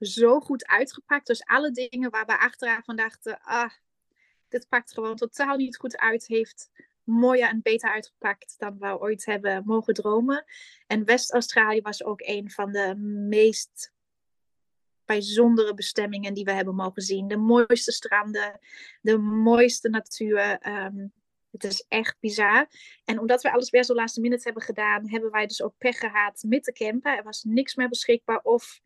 B: zo goed uitgepakt. Dus alle dingen waar we achteraf van dachten, ah, dit pakt gewoon totaal niet goed uit, heeft mooier en beter uitgepakt dan we ooit hebben mogen dromen. En West-Australië was ook een van de meest bijzondere bestemmingen die we hebben mogen zien. De mooiste stranden, de mooiste natuur. Ehm, het is echt bizar. En omdat we alles weer zo laatste minute hebben gedaan, hebben wij dus ook pech gehad met de camper. Er was niks meer beschikbaar of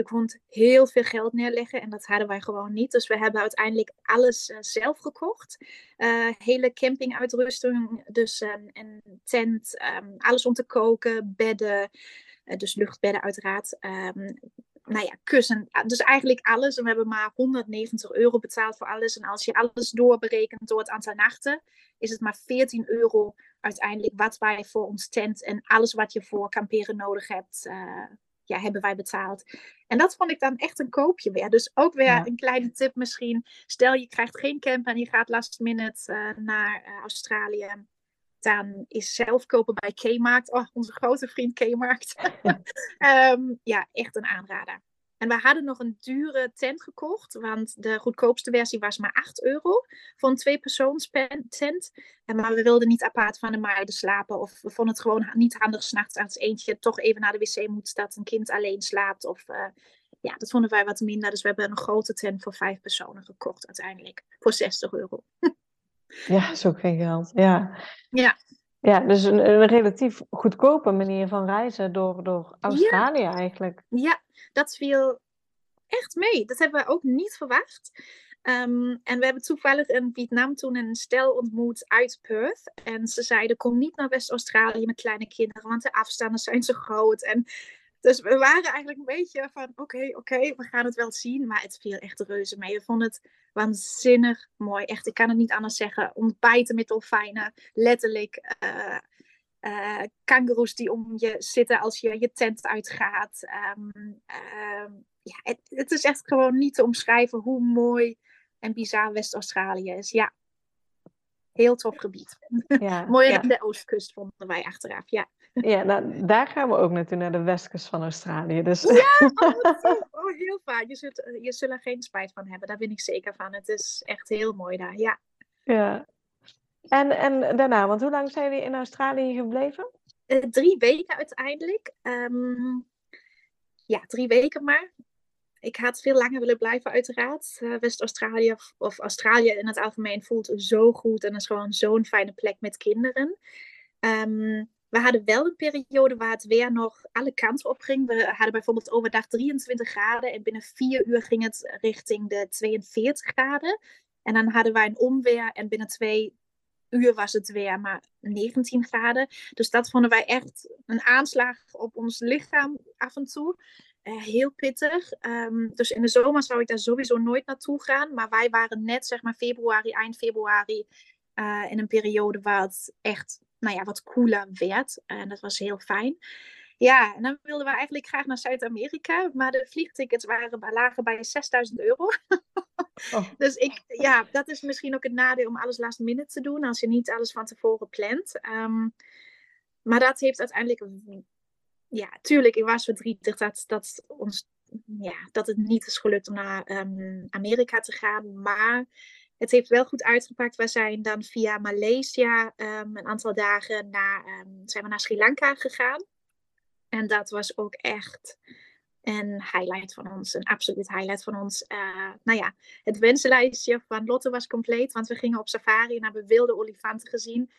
B: je kon heel veel geld neerleggen en dat hadden wij gewoon niet. Dus we hebben uiteindelijk alles uh, zelf gekocht. Uh, hele campinguitrusting, dus een, een tent, um, alles om te koken, bedden, uh, dus luchtbedden uiteraard. Um, nou ja, kussen. Dus eigenlijk alles. En we hebben maar 190 euro betaald voor alles. En als je alles doorberekent door het aantal nachten, is het maar 14 euro uiteindelijk wat wij voor ons tent en alles wat je voor kamperen nodig hebt, ja, hebben wij betaald. En dat vond ik dan echt een koopje weer. Dus ook weer een kleine tip misschien. Stel je krijgt geen camp en je gaat last minute uh, naar uh, Australië. Dan is zelf kopen bij K-Markt. Oh, onze grote vriend K-Markt. um, [LAUGHS] [LAUGHS] ja, echt een aanrader. En we hadden nog een dure tent gekocht, want de goedkoopste versie was maar 8 euro voor een tweepersoons tent. En maar we wilden niet apart van de meiden slapen of we vonden het gewoon niet handig s'nachts als eentje toch even naar de wc moet dat een kind alleen slaapt. Of uh, ja, dat vonden wij wat minder. Dus we hebben een grote tent voor vijf personen gekocht uiteindelijk voor 60 euro.
A: ja, zo geen geld. Ja.
B: Ja.
A: Ja, dus een, een, relatief goedkope manier van reizen door, door Australië
B: ja.
A: eigenlijk.
B: Ja, dat viel echt mee. Dat hebben we ook niet verwacht. Um, en we hebben toevallig in Vietnam toen een stel ontmoet uit Perth. En ze zeiden, kom niet naar West-Australië met kleine kinderen, want de afstanden zijn zo groot. En dus we waren eigenlijk een beetje van, oké, oké, we gaan het wel zien. Maar het viel echt reuze mee. We vonden het waanzinnig mooi. Echt, ik kan het niet anders zeggen. Ontbijten met dolfijnen, letterlijk. Uh, kangoeroes die om je zitten als je je tent uitgaat. Um, uh, ja, het, het, is echt gewoon niet te omschrijven hoe mooi en bizar West-Australië is. Ja, heel tof gebied. [LAUGHS] Ja, Mooier ja. dan de oostkust vonden wij achteraf, ja.
A: Ja, nou, daar gaan we ook naartoe, naar de westkust van Australië. Dus...
B: Ja, oh, [LAUGHS] oh, heel fijn. Je zult, je zult er geen spijt van hebben, daar ben ik zeker van. Het is echt heel mooi daar, ja.
A: Ja. En, en daarna, want hoe lang zijn jullie in Australië gebleven?
B: Uh, drie weken uiteindelijk. Um, ja, drie weken maar. Ik had veel langer willen blijven, uiteraard. Uh, West-Australië of Australië in het algemeen voelt zo goed en is gewoon zo'n fijne plek met kinderen. Um, we hadden wel een periode waar het weer nog alle kanten op ging. We hadden bijvoorbeeld overdag 23 graden en binnen vier uur ging het richting de 42 graden. En dan hadden wij een onweer en binnen twee uur was het weer maar 19 graden. Dus dat vonden wij echt een aanslag op ons lichaam af en toe. Uh, heel pittig. Um, dus in de zomer zou ik daar sowieso nooit naartoe gaan. Maar wij waren net, zeg maar, februari, eind februari. Uh, in een periode waar het echt nou ja, wat cooler werd. En dat was heel fijn. Ja, en dan wilden we eigenlijk graag naar Zuid-Amerika, maar de vliegtickets waren, lagen bij 6000 euro. Oh. [LAUGHS] Dus ik, ja, dat is misschien ook het nadeel om alles last minute te doen, als je niet alles van tevoren plant. Um, maar dat heeft uiteindelijk, ja, tuurlijk, ik was verdrietig dat, dat, ons, ja, dat het niet is gelukt om naar um, Amerika te gaan. Maar het heeft wel goed uitgepakt. We zijn dan via Maleisië um, een aantal dagen naar, um, zijn we naar Sri Lanka gegaan. En dat was ook echt een highlight van ons, een absoluut highlight van ons. Uh, nou ja, het wensenlijstje van Lotte was compleet, want we gingen op safari en hebben wilde olifanten gezien.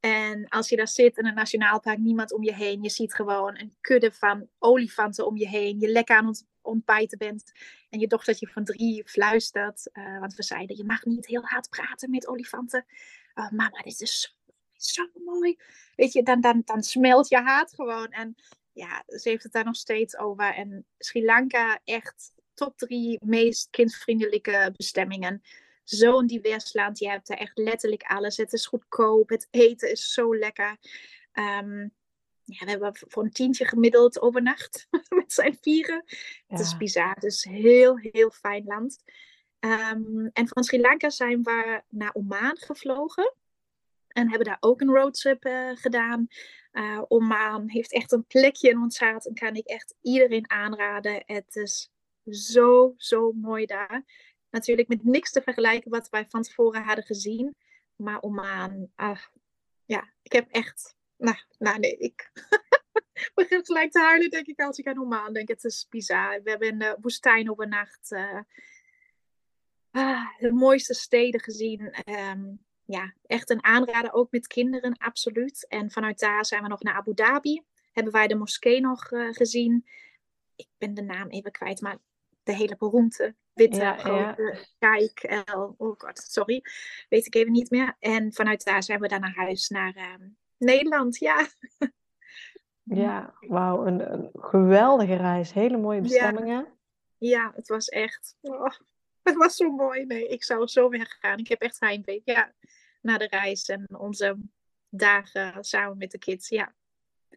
B: En als je daar zit in een nationaal park, niemand om je heen. Je ziet gewoon een kudde van olifanten om je heen. Je lekker aan het ontbijten bent. En je dochtertje van drie fluistert. Uh, want we zeiden, je mag niet heel hard praten met olifanten. Oh, mama, dit is zo, zo mooi. Weet je, dan, dan, dan smelt je haat gewoon. En ja, ze heeft het daar nog steeds over. En Sri Lanka, echt top drie meest kindvriendelijke bestemmingen zo'n divers land. Je hebt daar echt letterlijk alles. Het is goedkoop. Het eten is zo lekker. Um, ja, we hebben voor een tientje gemiddeld overnacht [LAUGHS] met zijn vieren. Het is bizar. Het is heel, heel fijn land. Um, en van Sri Lanka zijn we naar Oman gevlogen. En hebben daar ook een roadtrip uh, gedaan. Uh, Oman heeft echt een plekje in ons hart. En kan ik echt iedereen aanraden. Het is zo, zo mooi daar. Natuurlijk met niks te vergelijken wat wij van tevoren hadden gezien. Maar Oman, ah, ja, ik heb echt, nou, nou nee, ik [LAUGHS] begin gelijk te huilen denk ik als ik aan Oman denk. Het is bizar. We hebben in de woestijn overnacht. Uh, ah, de mooiste steden gezien. Ehm, ja, echt een aanrader, ook met kinderen, absoluut. En vanuit daar zijn we nog naar Abu Dhabi. Hebben wij de moskee nog uh, gezien. Ik ben de naam even kwijt, maar de hele beroemde witte ja, grote ja. oh god, sorry, weet ik even niet meer. En vanuit daar zijn we dan naar huis, naar uh, Nederland, ja.
A: Ja, wauw, een, een, geweldige reis, hele mooie bestemmingen.
B: Ja, ja het was echt, oh, het was zo mooi. Nee, ik zou zo weggaan. Ik heb echt heimwee, ja, naar de reis en onze dagen samen met de kids, ja.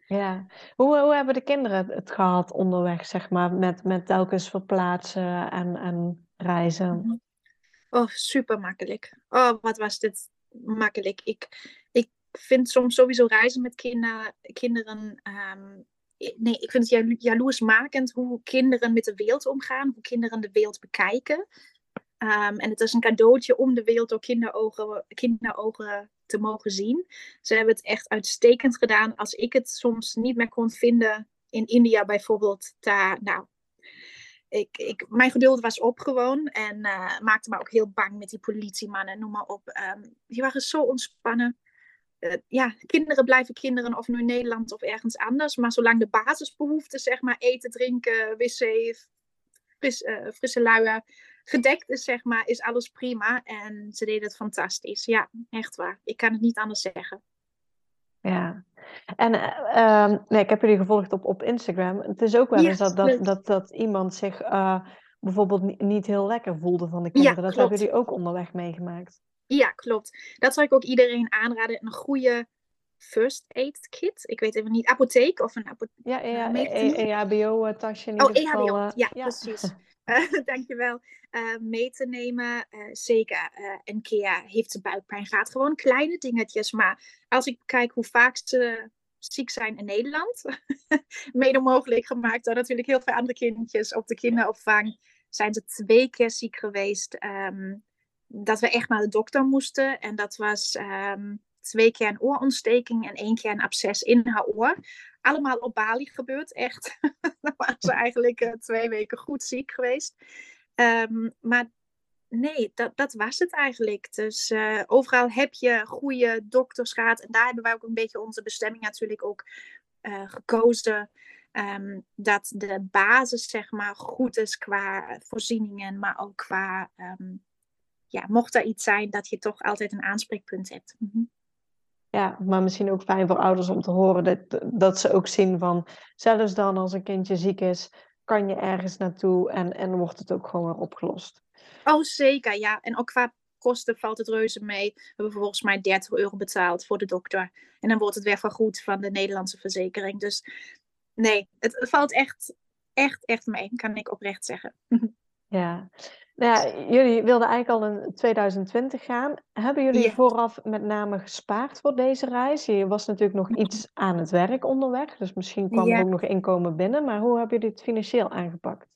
A: Ja, hoe, hoe hebben de kinderen het gehad onderweg, zeg maar, met, met telkens verplaatsen en, en reizen? Mhm.
B: Oh, super makkelijk. Oh, wat was dit makkelijk. Ik, ik vind soms sowieso reizen met kinder, kinderen. Ehm, nee, ik vind het jaloersmakend hoe kinderen met de wereld omgaan, hoe kinderen de wereld bekijken. Um, en het is een cadeautje om de wereld door kinderogen, kinderogen te mogen zien. Ze hebben het echt uitstekend gedaan. Als ik het soms niet meer kon vinden in India bijvoorbeeld, nou, ik, ik, mijn geduld was op gewoon en uh, maakte me ook heel bang met die politiemannen, noem maar op. Um, die waren zo ontspannen. Uh, ja, kinderen blijven kinderen, of nu in Nederland of ergens anders. Maar zolang de basisbehoeften, zeg maar, eten, drinken, wc, fris, uh, frisse luien, gedekt is, zeg maar, is alles prima. En ze deden het fantastisch. Ja, echt waar. Ik kan het niet anders zeggen.
A: Ja, en uh, nee, ik heb jullie gevolgd op, op Instagram. Het is ook wel eens dat, dat, dat, dat iemand zich uh, bijvoorbeeld niet heel lekker voelde van de kinderen. dat hebben jullie ook onderweg meegemaakt.
B: Ja, klopt. Dat zou ik ook iedereen aanraden. Een goede first aid kit. Ik weet even niet, apotheek of een apotheek.
A: Ja, ja, EHBO-tasje
B: in oh, EHBO, ja, ja, precies. [LAUGHS] [LAUGHS] Dankjewel. Uh, mee te nemen. Uh, zeker, een keer heeft ze buikpijn. Gaat gewoon kleine dingetjes. Maar als ik kijk hoe vaak ze ziek zijn in Nederland, [LAUGHS] mede mogelijk gemaakt door natuurlijk heel veel andere kindjes op de kinderopvang, zijn ze twee keer ziek geweest. Um, dat we echt naar de dokter moesten. En dat was um, twee keer een oorontsteking en één keer een absces in haar oor. Allemaal op Bali gebeurd, echt. [LAUGHS] Dan waren ze eigenlijk uh, twee weken goed ziek geweest. Um, maar nee, dat, dat was het eigenlijk. Dus uh, overal heb je goede dokters gehad. En daar hebben wij ook een beetje onze bestemming natuurlijk ook uh, gekozen. Um, dat de basis, zeg maar, goed is qua voorzieningen, maar ook qua, um, ja, mocht er iets zijn, dat je toch altijd een aanspreekpunt hebt. -hmm.
A: Ja, maar misschien ook fijn voor ouders om te horen dat, dat ze ook zien van, zelfs dan als een kindje ziek is, kan je ergens naartoe en, en wordt het ook gewoon weer opgelost.
B: Oh, zeker, ja. En ook qua kosten valt het reuze mee. We hebben volgens mij 30 euro betaald voor de dokter. En dan wordt het weer vergoed van de Nederlandse verzekering. Dus nee, het, het valt echt, echt, echt mee, kan ik oprecht zeggen. [LAUGHS]
A: Ja, nou ja, jullie wilden eigenlijk al in 2020 gaan. Hebben jullie vooraf met name gespaard voor deze reis? Je was natuurlijk nog iets aan het werk onderweg, dus misschien kwam er ook nog inkomen binnen. Maar hoe hebben jullie het financieel aangepakt?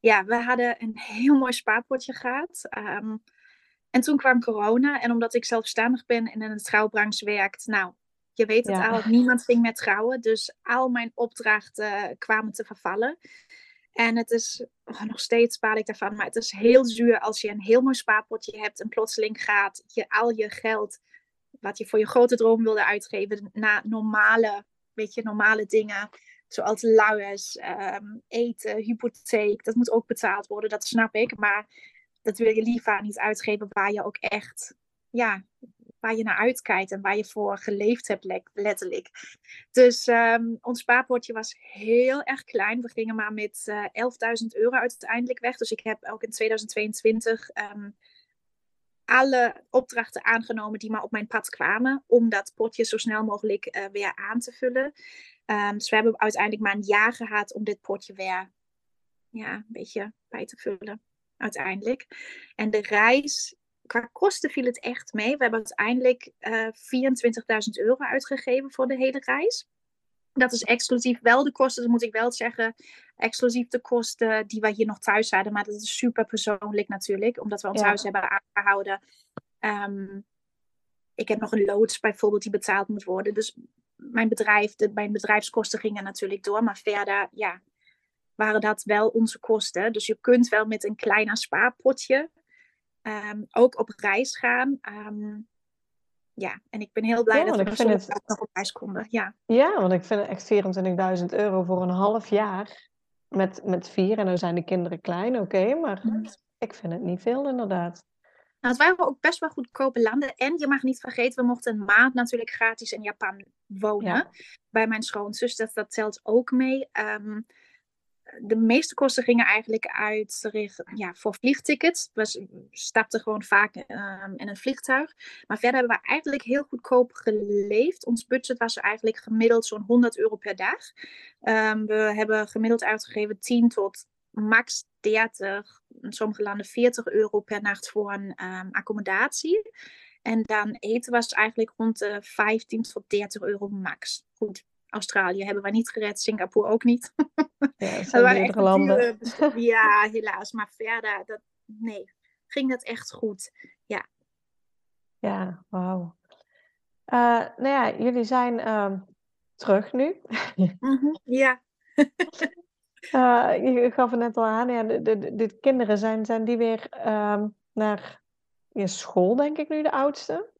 B: Ja, we hadden een heel mooi spaarpotje gehad. Ehm, en toen kwam corona. En omdat ik zelfstandig ben en in de trouwbranche werkt, nou, je weet het al, niemand ging met trouwen. Dus al mijn opdrachten kwamen te vervallen. En het is, nog steeds baal ik daarvan, maar het is heel zuur als je een heel mooi spaarpotje hebt en plotseling gaat je al je geld, wat je voor je grote droom wilde uitgeven, naar normale, weet je, normale dingen. Zoals luiers, ehm, eten, hypotheek, dat moet ook betaald worden, dat snap ik. Maar dat wil je liever niet uitgeven waar je ook echt ja, waar je naar uitkijkt en waar je voor geleefd hebt, letterlijk. Dus um, ons spaarpotje was heel erg klein. We gingen maar met uh, eh, 11.000 euro uiteindelijk weg. Dus ik heb ook in 2022 um, ehm, alle opdrachten aangenomen die maar op mijn pad kwamen, om dat potje zo snel mogelijk uh, weer aan te vullen. Um, dus we hebben uiteindelijk maar een jaar gehad om dit potje weer ja, een beetje bij te vullen uiteindelijk. En de reis qua kosten viel het echt mee. We hebben uiteindelijk uh, eh, 24.000 euro uitgegeven voor de hele reis. Dat is exclusief wel de kosten, dat moet ik wel zeggen. Exclusief de kosten die wij hier nog thuis hadden. Maar dat is super persoonlijk natuurlijk, omdat we ons huis hebben aangehouden. Um, ik heb nog een loods bijvoorbeeld die betaald moet worden. Dus mijn bedrijf, de, mijn bedrijfskosten gingen natuurlijk door. Maar verder, ja, waren dat wel onze kosten. Dus je kunt wel met een klein spaarpotje um, ook op reis gaan. Um, ja, en ik ben heel blij dat we ik vind het... nog op reis konden. Ja.
A: ja, want ik vind echt 24.000 euro voor een half jaar met, met vier. En dan zijn de kinderen klein, oké. maar mm. ik vind het niet veel inderdaad.
B: Nou, het waren ook best wel goedkope landen. En je mag niet vergeten, we mochten een maand natuurlijk gratis in Japan wonen. Bij mijn schoonzus, dat, dat telt ook mee. Um, de meeste kosten gingen eigenlijk uit ja, voor vliegtickets. We stapten gewoon vaak um, in een vliegtuig. Maar verder hebben we eigenlijk heel goedkoop geleefd. Ons budget was eigenlijk gemiddeld zo'n 100 euro per dag. Um, we hebben gemiddeld uitgegeven 10 tot max 30, in sommige landen 40 euro per nacht voor een um, accommodatie. En dan eten was eigenlijk rond de 15 tot 30 euro max. Goed, Australië hebben wij niet gered, Singapore ook niet. [LAUGHS]
A: Ja, dat landen. [LAUGHS]
B: ja, helaas. Maar verder, dat, nee, ging dat echt goed. Ja.
A: Ja, wauw. Uh, nou ja, jullie zijn uh, terug nu. [LAUGHS]
B: Mm -hmm, ja.
A: uh, je gaf het net al aan, ja, de, de, de kinderen zijn, zijn die weer ehm, naar je school, denk ik nu, de oudste?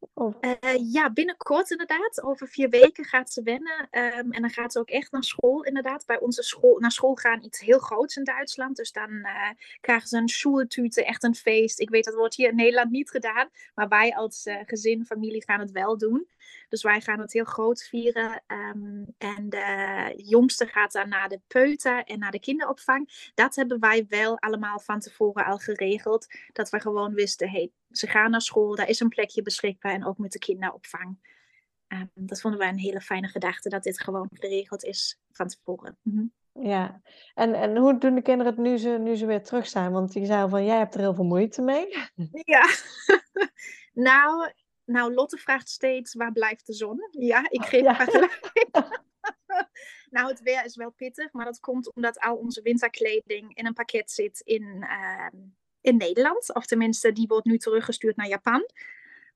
B: Uh, ja, binnenkort inderdaad. Over vier weken gaat ze wennen. Um, en dan gaat ze ook echt naar school, inderdaad. Bij onze school, naar school gaan iets heel groots in Duitsland. Dus dan uh, krijgen ze een schooltute, echt een feest. Ik weet dat wordt hier in Nederland niet gedaan. Maar wij als uh, gezin, familie gaan het wel doen. Dus wij gaan het heel groot vieren. Um, en de jongste gaat dan naar de peuter en naar de kinderopvang. Dat hebben wij wel allemaal van tevoren al geregeld. Dat we gewoon wisten, hey, ze gaan naar school, daar is een plekje beschikbaar en ook met de kinderopvang. Um, dat vonden wij een hele fijne gedachte, dat dit gewoon geregeld is van tevoren. Mm
A: Ja, en, en hoe doen de kinderen het nu ze, nu ze weer terug zijn? Want je zei al van, jij hebt er heel veel moeite mee. [LAUGHS]
B: Ja, [LAUGHS] nou, nou, Lotte vraagt steeds, waar blijft de zon? Ja, ik geef ja. [LAUGHS] nou, het weer is wel pittig, maar dat komt omdat al onze winterkleding in een pakket zit in, uh, in Nederland. Of tenminste, die wordt nu teruggestuurd naar Japan.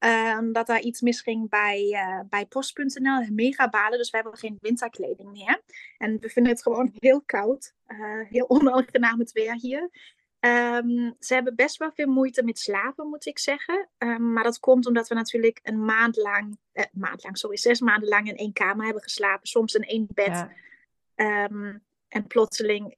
B: Um, dat daar iets misging bij, uh, bij post.nl. Mega balen, dus we hebben geen winterkleding meer. En we vinden het gewoon [LAUGHS] heel koud. Uh, heel onaangenaam het weer hier. Um, ze hebben best wel veel moeite met slapen, moet ik zeggen. Um, maar dat komt omdat we natuurlijk een maand lang, eh, maand lang, sorry, zes maanden lang in één kamer hebben geslapen. Soms in één bed. Ja. En plotseling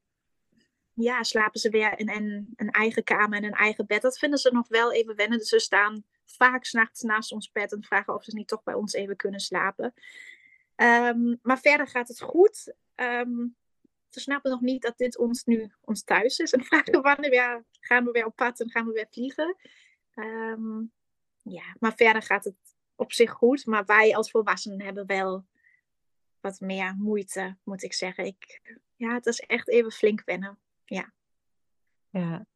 B: ja, slapen ze weer in een, een, eigen kamer en een eigen bed. Dat vinden ze nog wel even wennen. Dus ze staan vaak s'nachts naast ons bed en vragen of ze niet toch bij ons even kunnen slapen. Um, maar verder gaat het goed. Um, ze snappen nog niet dat dit ons nu ons thuis is. En [LAUGHS] vragen wanneer weer, gaan we weer op pad en gaan we weer vliegen. Um, ja, maar verder gaat het op zich goed. Maar wij als volwassenen hebben wel wat meer moeite, moet ik zeggen. Ik, ja, het is echt even flink wennen. Ja.
A: Ja.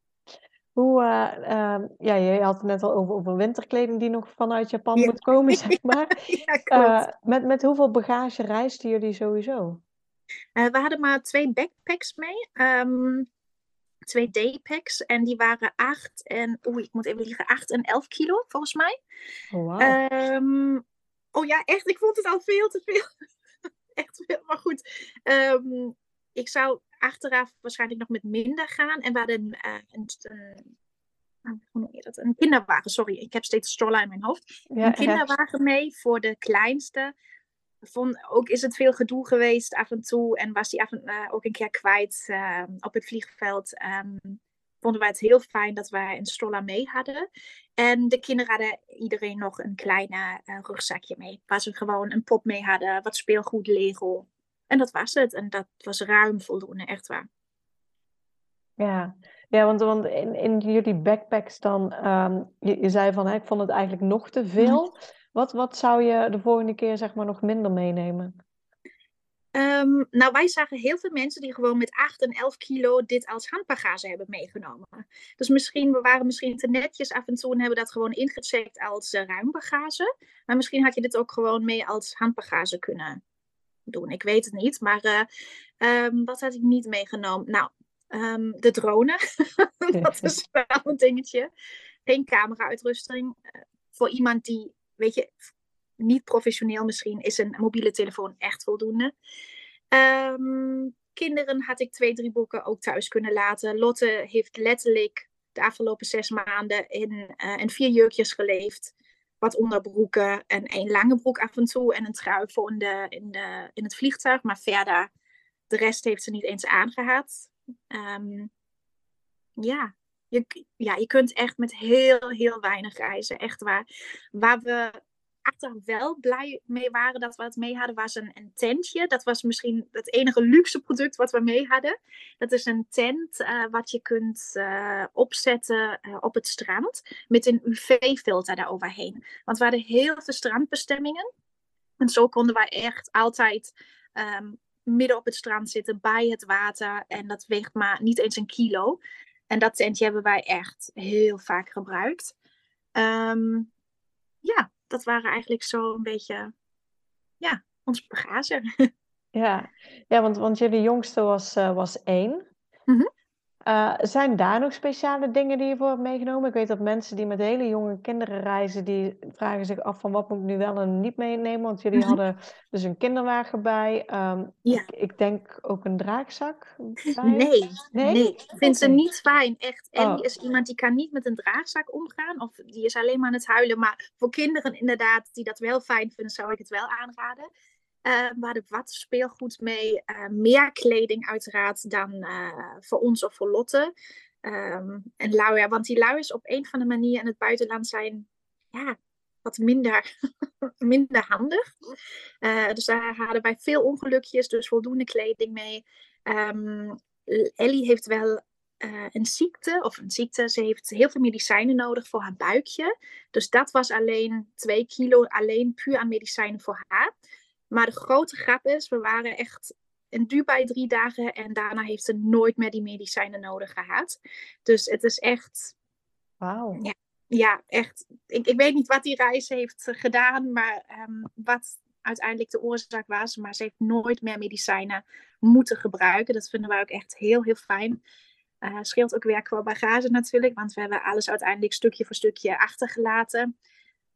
A: Hoe, uh, uh, ja, je had het net al over, over winterkleding die nog vanuit Japan moet komen, zeg [LAUGHS] maar. ja, uh, met, met hoeveel bagage reisden jullie sowieso?
B: Uh, we hadden maar twee backpacks mee. Um, twee daypacks. En die waren 8 en, oeh, ik moet even liegen, 8 en 11 kilo volgens mij.
A: Oh, wow.
B: um, oh ja, echt, ik vond het al veel te veel. [LAUGHS] echt veel, maar goed. Um, ik zou achteraf waarschijnlijk nog met minder gaan. En we hadden uh, een, een, hoe noem je dat? een kinderwagen, sorry, ik heb steeds stroller in mijn hoofd. Ja, een kinderwagen ja. mee voor de kleinste vond, ook is het veel gedoe geweest af en toe. En was die af en, uh, ook een keer kwijt uh, op het vliegveld. Um, vonden wij het heel fijn dat wij een stroller mee hadden. En de kinderen hadden iedereen nog een klein uh, rugzakje mee. Waar ze gewoon een pop mee hadden, wat speelgoed, Lego. En dat was het. En dat was ruim voldoende, echt waar.
A: Ja, ja want, want in, in jullie backpacks dan, um, je, je, zei van, hè, ik vond het eigenlijk nog te veel. Mm wat, wat zou je de volgende keer zeg maar nog minder meenemen?
B: Um, nou, wij zagen heel veel mensen die gewoon met 8 en 11 kilo dit als handbagage hebben meegenomen. Dus misschien, we waren misschien te netjes af en toe en hebben dat gewoon ingecheckt als uh, ruimbagage. Maar misschien had je dit ook gewoon mee als handbagage kunnen doen. Ik weet het niet. Maar um, wat had ik niet meegenomen? Nou, um, de drone. [LAUGHS] dat is [LAUGHS] wel een dingetje. Geen camera-uitrusting. voor iemand die, weet je, niet professioneel misschien, is een mobiele telefoon echt voldoende. Um, kinderen had ik twee, drie boeken ook thuis kunnen laten. Lotte heeft letterlijk de afgelopen zes maanden in, uh, in vier jurkjes geleefd. Wat onderbroeken en één lange broek af en toe en een trui voor in, de, in, de, in het vliegtuig. Maar verder, de rest heeft ze niet eens aangehad. Um, ja, je, ja, je kunt echt met heel, heel weinig reizen. Echt waar. Waar we achteraf wel blij mee waren dat we het mee hadden, was een, tentje. Dat was misschien het enige luxe product wat we mee hadden. Dat is een tent uh, wat je kunt uh, opzetten uh, op het strand met een UV-filter daaroverheen. Want we hadden heel veel strandbestemmingen. En zo konden wij echt altijd um, midden op het strand zitten, bij het water. En dat weegt maar niet eens een kilo. En dat tentje hebben wij echt heel vaak gebruikt. Um, ja, dat waren eigenlijk zo een beetje, ja, ons bagage. [LAUGHS]
C: Ja, ja want, want jullie jongste was, uh, was één. Mm -hmm. Uh, zijn daar nog speciale dingen die je voor hebt meegenomen? Ik weet dat mensen die met hele jonge kinderen reizen, die vragen zich af van wat moet ik nu wel en niet meenemen. Want jullie -hmm. hadden dus een kinderwagen bij. Um, ja. ik, ik, denk ook een draagzak
B: bij. Nee, nee, nee. ik vind ze niet fijn. Echt, Ellie oh. is iemand die kan niet met een draagzak omgaan. Of die is alleen maar aan het huilen. Maar voor kinderen inderdaad, die dat wel fijn vinden, zou ik het wel aanraden. Uh, we hadden wat speelgoed mee. Uh, meer kleding uiteraard dan uh, voor ons of voor Lotte. Um, en Laura, want die Lauwers op een van de manieren in het buitenland zijn ja, wat minder, [LAUGHS] minder handig. dus daar hadden wij veel ongelukjes, dus voldoende kleding mee. Um, Ellie heeft wel een ziekte, of een ziekte, ze heeft heel veel medicijnen nodig voor haar buikje. Dus dat was alleen twee kilo, alleen puur aan medicijnen voor haar. Maar de grote grap is, we waren echt in Dubai drie dagen en daarna heeft ze nooit meer die medicijnen nodig gehad. Dus het is echt.
C: Wauw.
B: Ja, ja, echt. Ik, ik weet niet wat die reis heeft gedaan, maar um, wat uiteindelijk de oorzaak was. Maar ze heeft nooit meer medicijnen moeten gebruiken. Dat vinden wij ook echt heel, heel fijn. Uh, scheelt ook weer qua bagage natuurlijk, want we hebben alles uiteindelijk stukje voor stukje achtergelaten.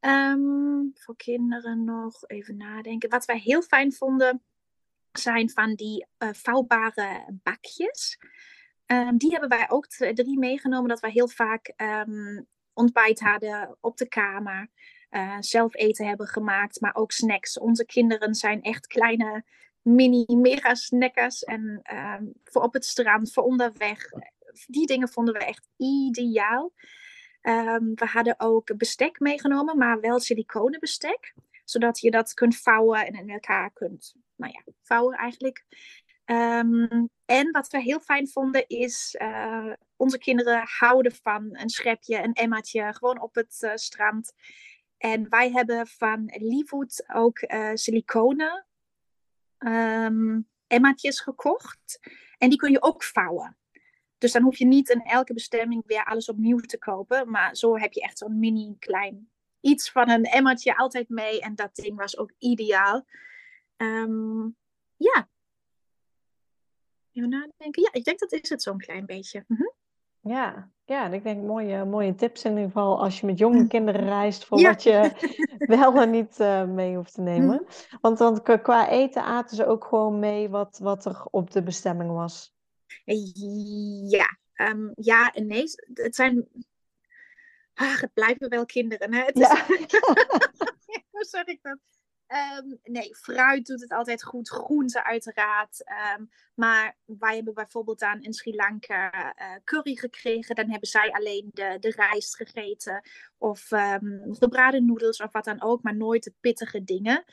B: Um, voor kinderen nog even nadenken. Wat wij heel fijn vonden zijn van die uh, vouwbare bakjes. Um, die hebben wij ook drie meegenomen, dat wij heel vaak um, ontbijt hadden op de kamer. Uh, zelf eten hebben gemaakt, maar ook snacks. Onze kinderen zijn echt kleine mini-mega snackers. En voor op het strand, voor onderweg. Die dingen vonden we echt ideaal. Um, we hadden ook bestek meegenomen, maar wel siliconen bestek. Zodat je dat kunt vouwen en in elkaar kunt, nou ja, vouwen eigenlijk. Um, en wat we heel fijn vonden is, uh, onze kinderen houden van een schepje, een emmaatje, gewoon op het uh, strand. En wij hebben van Liefwood ook uh, siliconen um, emmaatjes gekocht. En die kun je ook vouwen. Dus dan hoef je niet in elke bestemming weer alles opnieuw te kopen. Maar zo heb je echt zo'n mini klein iets van een emmertje altijd mee. En dat ding was ook ideaal. Um, ja. Even nadenken. Ja, ik denk dat is het zo'n klein beetje. Mm -hmm.
C: Ja, ja, ik denk mooie, mooie tips in ieder geval als je met jonge kinderen reist voor ja. wat je [LAUGHS] wel en niet uh, mee hoeft te nemen. Mm. Want, want qua eten aten ze ook gewoon mee wat, wat er op de bestemming was.
B: Ja, um, ja en nee. Het zijn. Ah, het blijven wel kinderen. Hè? Het ja. is... [LAUGHS] Hoe zeg ik dat? Um, nee, fruit doet het altijd goed. Groenten uiteraard. Um, maar wij hebben bijvoorbeeld aan in Sri Lanka uh, curry gekregen. Dan hebben zij alleen de, de rijst gegeten. Of um, gebraden noedels of wat dan ook. Maar nooit de pittige dingen.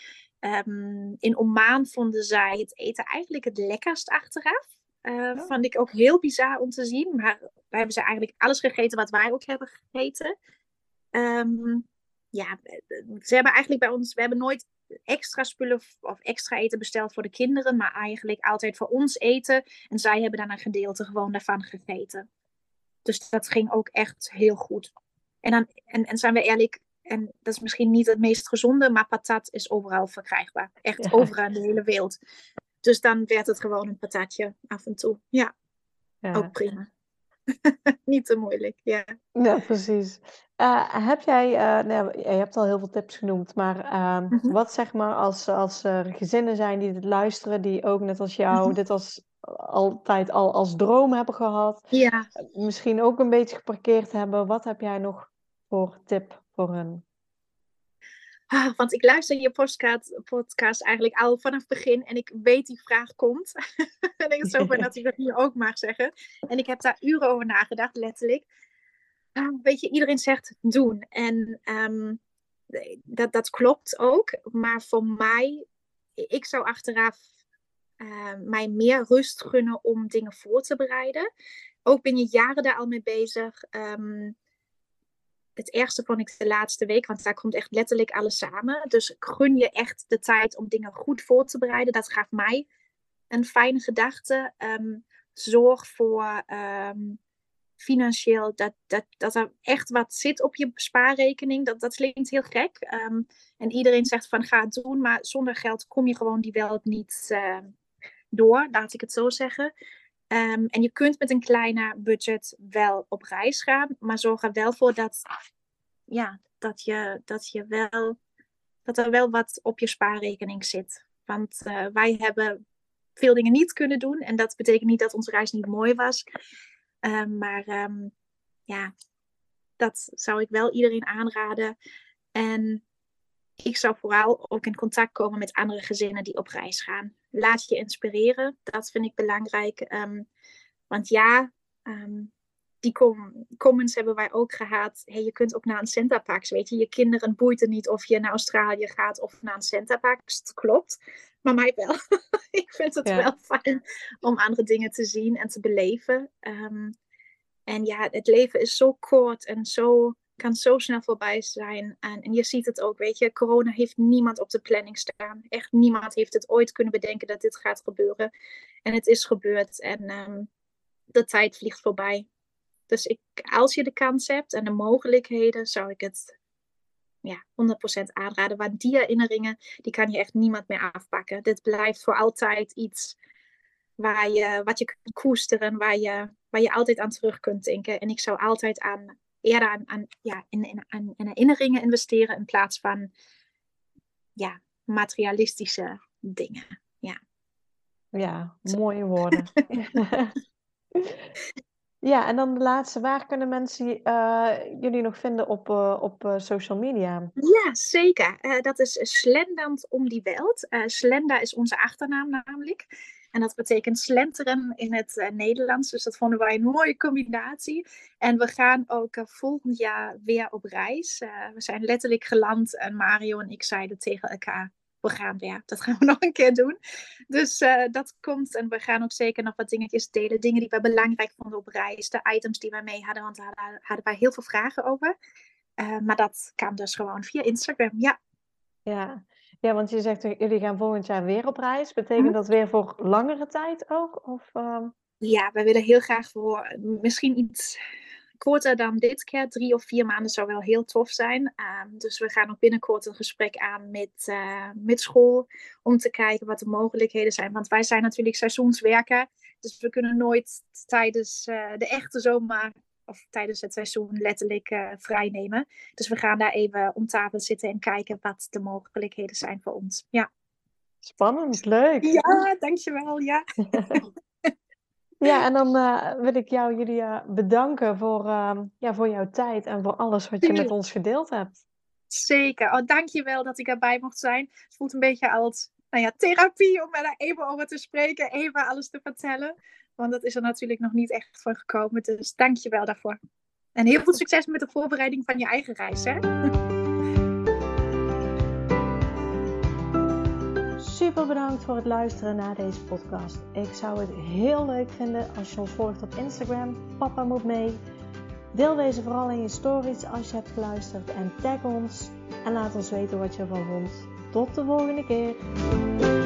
B: in Oman vonden zij het eten eigenlijk het lekkerst achteraf. Uh, Vond ik ook heel bizar om te zien. Maar wij hebben ze eigenlijk alles gegeten wat wij ook hebben gegeten. Um, ja, ze hebben eigenlijk bij ons, we hebben nooit extra spullen of extra eten besteld voor de kinderen, maar eigenlijk altijd voor ons eten. En zij hebben dan een gedeelte gewoon daarvan gegeten. Dus dat ging ook echt heel goed. En, dan, en, en zijn we eerlijk, en dat is misschien niet het meest gezonde, maar patat is overal verkrijgbaar. Echt overal in de hele wereld. Dus dan werd het gewoon een patatje af en toe. Ja, ja. ook prima. [LAUGHS] niet te moeilijk, ja.
A: Ja, precies. Uh, heb jij, uh, nou, je hebt al heel veel tips genoemd, maar uh, mm -hmm. wat zeg maar als, als er gezinnen zijn die dit luisteren, die ook net als jou mm -hmm. dit als altijd al als droom hebben gehad,
B: ja.
A: misschien ook een beetje geparkeerd hebben, wat heb jij nog voor tip voor hen?
B: Ah, [LAUGHS] want ik luister je podcast, podcast eigenlijk al vanaf het begin en ik weet die vraag komt. [LAUGHS] en ik zo van [LAUGHS] dat ik dat hier ook mag zeggen. En ik heb daar uren over nagedacht, letterlijk. Uh, weet je, iedereen zegt doen. En um, dat, dat klopt ook. Maar voor mij, ik zou achteraf uh, mij meer rust gunnen om dingen voor te bereiden. Ook ben je jaren daar al mee bezig. Um, het ergste vond ik de laatste week, want daar komt echt letterlijk alles samen. Dus gun je echt de tijd om dingen goed voor te bereiden. Dat gaf mij een fijne gedachte. Um, zorg voor um, financieel dat, dat, dat er echt wat zit op je spaarrekening. Dat, dat klinkt heel gek. Um, en iedereen zegt van ga het doen, maar zonder geld kom je gewoon die wel niet door, laat ik het zo zeggen. Um, en je kunt met een kleiner budget wel op reis gaan, maar zorg er wel voor dat, ja, dat, je, dat, je wel, dat er wel wat op je spaarrekening zit. Want uh, wij hebben veel dingen niet kunnen doen en dat betekent niet dat onze reis niet mooi was. Um, maar um, ja, dat zou ik wel iedereen aanraden. En ik zou vooral ook in contact komen met andere gezinnen die op reis gaan. Laat je inspireren, dat vind ik belangrijk. Um, want ja, um, die com comments hebben wij ook gehad. Hey, je kunt ook naar een Centerparks, weet je. Je kinderen boeit het niet of je naar Australië gaat of naar een Centerparks. Dat klopt. Maar mij wel. [LAUGHS] ik vind het ja. wel fijn om andere dingen te zien en te beleven. Um, en ja, het leven is zo kort en zo kan zo snel voorbij zijn. En, en, je ziet het ook, weet je, corona heeft niemand op de planning staan. Echt niemand heeft het ooit kunnen bedenken dat dit gaat gebeuren. En het is gebeurd en um, de tijd vliegt voorbij. Dus ik, als je de kans hebt en de mogelijkheden, zou ik het ja, 100% aanraden. Want die herinneringen, die kan je echt niemand meer afpakken. Dit blijft voor altijd iets waar je, wat je kunt koesteren, waar je, waar je altijd aan terug kunt denken. En ik zou altijd aan eerder aan, aan, ja, in, in, aan, in herinneringen investeren in plaats van ja, materialistische dingen. Ja,
A: ja mooie woorden. [LAUGHS] ja, en dan de laatste. Waar kunnen mensen uh, jullie nog vinden op, uh, op uh, social media?
B: Ja, zeker. dat is Slendand om die Welt. Slenda is onze achternaam namelijk. En dat betekent slenteren in het uh, Nederlands. Dus dat vonden wij een mooie combinatie. En we gaan ook uh, volgend jaar weer op reis. Uh, we zijn letterlijk geland en Mario en ik zeiden tegen elkaar. We gaan weer. Dat gaan we [LAUGHS] nog een keer doen. Dus dat komt. En we gaan ook zeker nog wat dingetjes delen. Dingen die we belangrijk vonden op reis. De items die wij mee hadden. Want daar hadden, hadden wij heel veel vragen over. maar dat kan dus gewoon via Instagram. Ja.
A: Ja, ja, want je zegt jullie gaan volgend jaar weer op reis. Betekent hm? dat weer voor langere tijd ook? Of, uh...
B: Ja, we willen heel graag voor misschien iets korter dan dit keer. Drie of vier maanden zou wel heel tof zijn. Uh, dus we gaan ook binnenkort een gesprek aan met, uh, met school. Om te kijken wat de mogelijkheden zijn. Want wij zijn natuurlijk seizoenswerker. Dus we kunnen nooit tijdens uh, de echte zomer of tijdens het seizoen letterlijk uh, vrijnemen. Dus we gaan daar even om tafel zitten en kijken wat de mogelijkheden zijn voor ons. Ja.
A: Spannend, leuk.
B: Ja, dankjewel. Ja. [LAUGHS]
A: ja, en dan uh, wil ik jou, Julia, bedanken voor, uh, ja, voor jouw tijd en voor alles wat je met ons gedeeld hebt.
B: Zeker. Oh, dankjewel dat ik erbij mocht zijn. Het voelt een beetje als nou ja, therapie om er daar even over te spreken, even alles te vertellen. Want dat is er natuurlijk nog niet echt van gekomen. Dus dank je wel daarvoor. En heel veel succes met de voorbereiding van je eigen reis. Hè?
A: Super bedankt voor het luisteren naar deze podcast. Ik zou het heel leuk vinden als je ons volgt op Instagram. Papa moet mee. Deel deze vooral in je stories als je hebt geluisterd en tag ons. En laat ons weten wat je ervan vond. Tot de volgende keer.